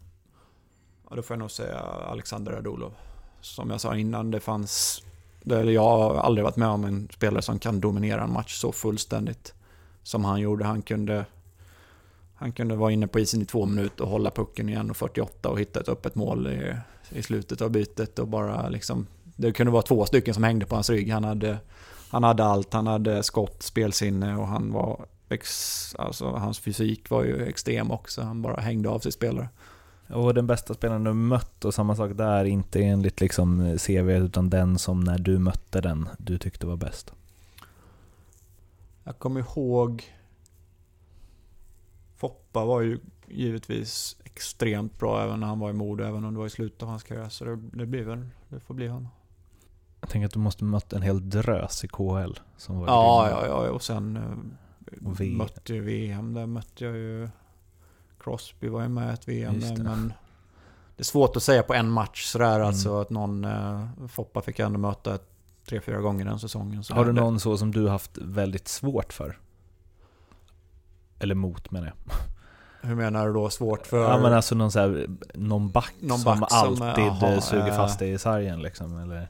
Ja, då får jag nog säga Alexander Radulov. Som jag sa innan, det fanns... Eller jag har aldrig varit med om en spelare som kan dominera en match så fullständigt som han gjorde. Han kunde, han kunde vara inne på isen i två minuter och hålla pucken i 1.48 och hitta ett öppet mål i, i slutet av bytet och bara liksom... Det kunde vara två stycken som hängde på hans rygg. Han hade, han hade allt. Han hade skott, spelsinne och han var... Ex, alltså, hans fysik var ju extrem också. Han bara hängde av sig spelare. Och den bästa spelaren du mött, och samma sak där, inte enligt liksom CV utan den som när du mötte den du tyckte var bäst. Jag kommer ihåg... Foppa var ju givetvis extremt bra även när han var i Modo, även om det var i slutet av hans karriär. Så det, det blir väl, det får bli honom. Jag tänker att du måste mött en hel drös i KHL. Som var Ja, ja, ja, och sen eh, Och V- mötte jag VM. Där mötte jag ju... Crosby var ju med i ett VM där, men... Det är svårt att säga på en match sådär Mm. alltså att någon... Eh, Foppa fick jag ändå möta tre, fyra gånger den säsongen. Har du någon så som du haft väldigt svårt för? Eller mot menar jag. Hur menar du då? Svårt för... Ja men alltså någon, så här, någon back Någon som back alltid eh, suger eh, fast dig i sargen liksom, eller?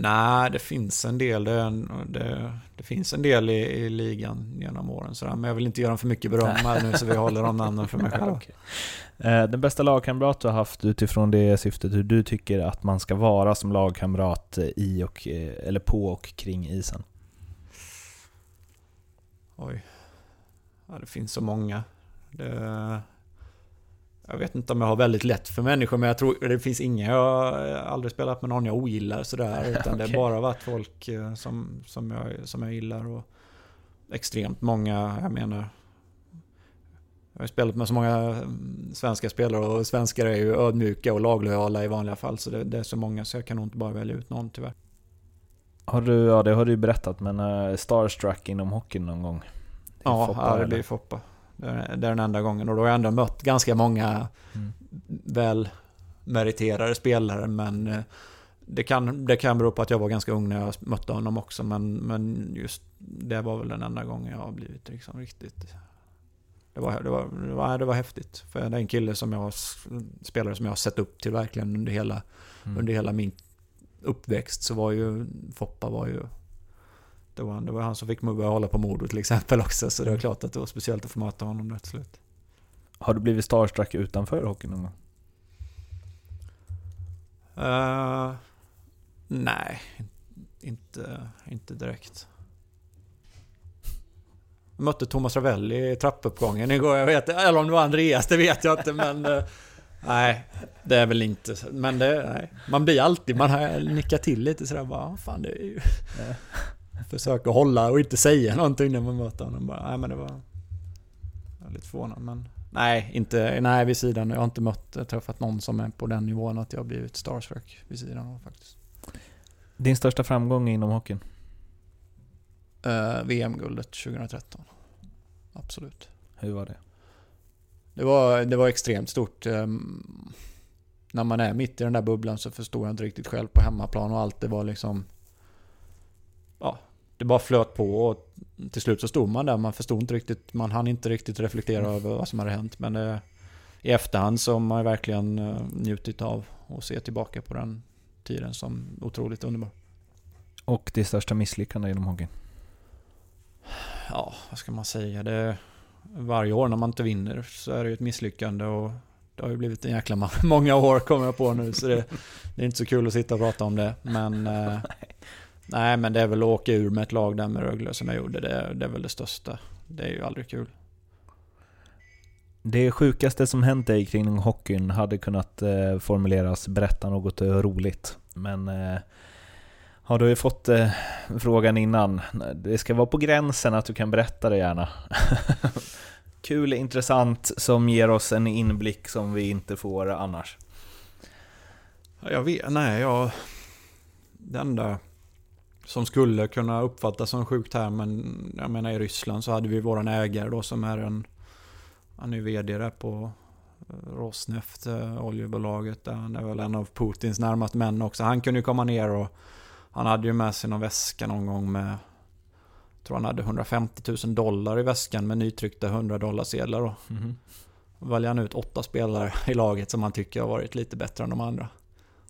Nej, det finns en del. Det, det, det finns en del i, i ligan genom åren. Sådär. Men jag vill inte göra dem för mycket beröm här nu så vi håller de namnen för mig själv. Okej. Eh, Den bästa lagkamrat du har haft utifrån det syftet, hur du tycker att man ska vara som lagkamrat i och, eh, eller på och kring isen? Oj. Ja, det finns så många. Det, jag vet inte om jag har väldigt lätt för människor men jag tror det finns inga. Jag har aldrig spelat med någon jag ogillar sådär. Utan det Okej. har bara varit folk eh, som, som, jag, som jag gillar. Och extremt många, jag menar. Jag har spelat med så många mm, svenska spelare och svenskar är ju ödmjuka och laglojala i vanliga fall. Så det, det är så många så jag kan nog inte bara välja ut någon tyvärr. Har du, ja det har du ju berättat, men uh, starstruck inom hockeyn någon gång? Det Ja, Foppa, ja det blir Foppa. Det är, den enda gången. Och då har jag ändå mött ganska många Mm. väl meriterade spelare. Men eh, det kan, det kan bero på att jag var ganska ung när jag mötte honom också. Men, men just det var väl den enda gången jag har blivit liksom riktigt... Det var, det, var, det, var, det var häftigt. För det är en kille som jag spelare som jag har sett upp till verkligen under hela, Mm. under hela min uppväxt. Så var ju Foppa var ju... Det var, det var han som fick mig att börja hålla på Modo till exempel också. Så det var klart att det var speciellt att få möta honom rätt slut. Har du blivit starstruck utanför hockeyn någon gång? Eh, nej, inte, inte direkt. Jag mötte Thomas Ravelli i trappuppgången igår. Jag vet Eller om det var Andreas, det vet jag inte. Men eh, nej, det är väl inte. Men det, nej. Man blir alltid, man har nickat till lite sådär bara, "Ah, fan det är ju... Försöker hålla och inte säga någonting när man möter honom. Bara, nej men det var... Jag är lite förvånad men... Nej, inte, nej vid sidan. Jag har inte mött, träffat någon som är på den nivån att jag har blivit starstruck vid sidan av faktiskt. Din största framgång inom hockeyn? Eh, VM-guldet 2013. Absolut. Hur var det? Det var, det var extremt stort. ehm, när man är mitt i den där bubblan så förstår jag inte riktigt själv på hemmaplan och allt det var liksom... Ja, det bara flöt på och till slut så stod man där. Man förstod inte riktigt, man hann inte riktigt reflektera över vad som hade hänt. Men det, i efterhand så har man verkligen eh, njutit av att se tillbaka på den tiden som otroligt underbar. Och ditt största misslyckande inom hockeyn? ja, vad ska man säga? Det, varje år när man inte vinner så är det ju ett misslyckande och det har ju blivit en jäkla många år kommer jag på nu så det, det är inte så kul att sitta och prata om det. Men, eh, nej, men det är väl att åka ur med ett lag där med Rögle som jag gjorde. Det, det är väl det största. Det är ju aldrig kul. Det sjukaste som hänt dig kring hockeyn hade kunnat eh, formuleras berätta något eh, roligt. Men eh, har du ju fått eh, frågan innan. Det ska vara på gränsen att du kan berätta det gärna. Kul, intressant, som ger oss en inblick som vi inte får annars. Ja, Jag vet, nej jag... Det enda som skulle kunna uppfattas som sjukt här men jag menar i Ryssland så hade vi våran ägare då som är en... Han är VD där på eh, Rosneft, eh, oljebolaget. Han är väl en av Putins närmaste män också. Han kunde ju komma ner och han hade ju med sig någon väska någon gång med tror han hade 150 000 dollar i väskan med nytryckta 100 dollarsedlar då. Mhm. Väljer han ut åtta spelare i laget som han tycker har varit lite bättre än de andra.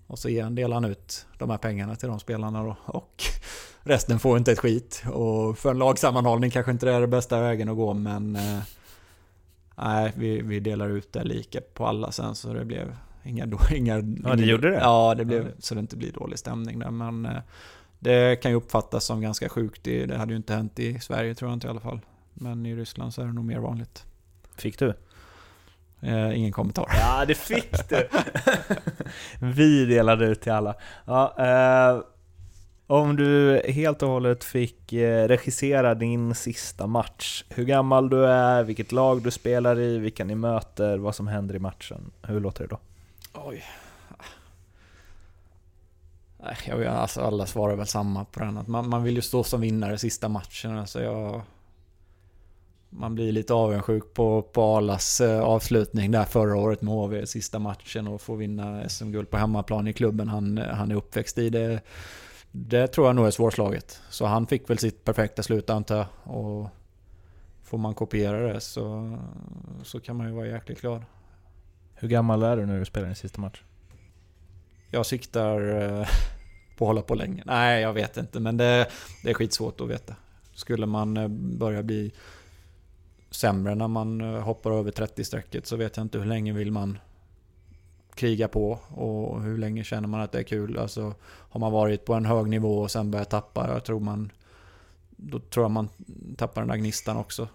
Och så delar han ut de här pengarna till de spelarna då. Och resten får inte ett skit. Och för en lagsammanhållning kanske inte det är det bästa vägen att gå men... Eh, nej, vi, vi delar ut det lika på alla sen så det blev inga... då- inga Ja, det gjorde det? Ja, det blev så det inte blir dålig stämning där. Men eh, det kan ju uppfattas som ganska sjukt. Det, det hade ju inte hänt i Sverige tror jag inte i alla fall. Men i Ryssland så är det nog mer vanligt. Fick du? Eh, ingen kommentar. Ja, det fick du! Vi delade ut till alla. Ja, eh, om du helt och hållet fick eh, regissera din sista match, hur gammal du är, vilket lag du spelar i, vilka ni möter, vad som händer i matchen. Hur låter det då? Oj. Nej, jag vet, alltså alla svarar väl samma på den. Att man, man vill ju stå som vinnare sista matchen. Alltså jag, man blir lite avundsjuk på, på Alas eh, avslutning där förra året med HV, sista matchen och få vinna SM-guld på hemmaplan i klubben han, han är uppväxt i. Det, det tror jag nog är svårslaget. Så han fick väl sitt perfekta slut antar jag. Och får man kopiera det så, så kan man ju vara jäkligt glad. Hur gammal är du när du spelar din sista match? Jag siktar eh, på att hålla på länge. Nej, jag vet inte, men det, det är skitsvårt att veta. Skulle man eh, börja bli sämre när man eh, hoppar över 30-strecket så vet jag inte hur länge vill man kriga på och hur länge känner man att det är kul. Alltså, har man varit på en hög nivå och sen börjar tappa, jag tror man... Då tror jag man tappar den där gnistan också.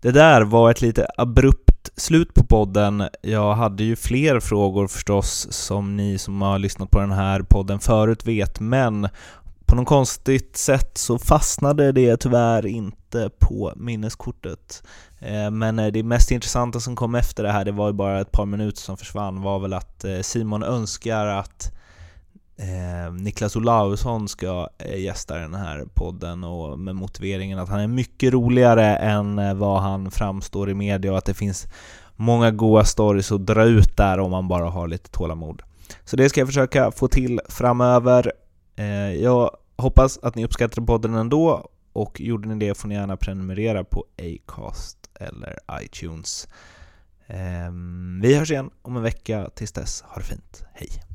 Det där var ett lite abrupt slut på podden. Jag hade ju fler frågor förstås, som ni som har lyssnat på den här podden förut vet, men på något konstigt sätt så fastnade det tyvärr inte på minneskortet. Eh, men eh, det mest intressanta som kom efter det här, det var ju bara ett par minuter som försvann, var väl att eh, Simon önskar att Niklas Olausson ska gästa den här podden och med motiveringen att han är mycket roligare än vad han framstår i media och att det finns många goa stories att dra ut där om man bara har lite tålamod. Så det ska jag försöka få till framöver. Jag hoppas att ni uppskattar podden ändå och gjorde ni det får ni gärna prenumerera på Acast eller iTunes. Ehm, vi hörs igen om en vecka. Tills dess, ha det fint. Hej!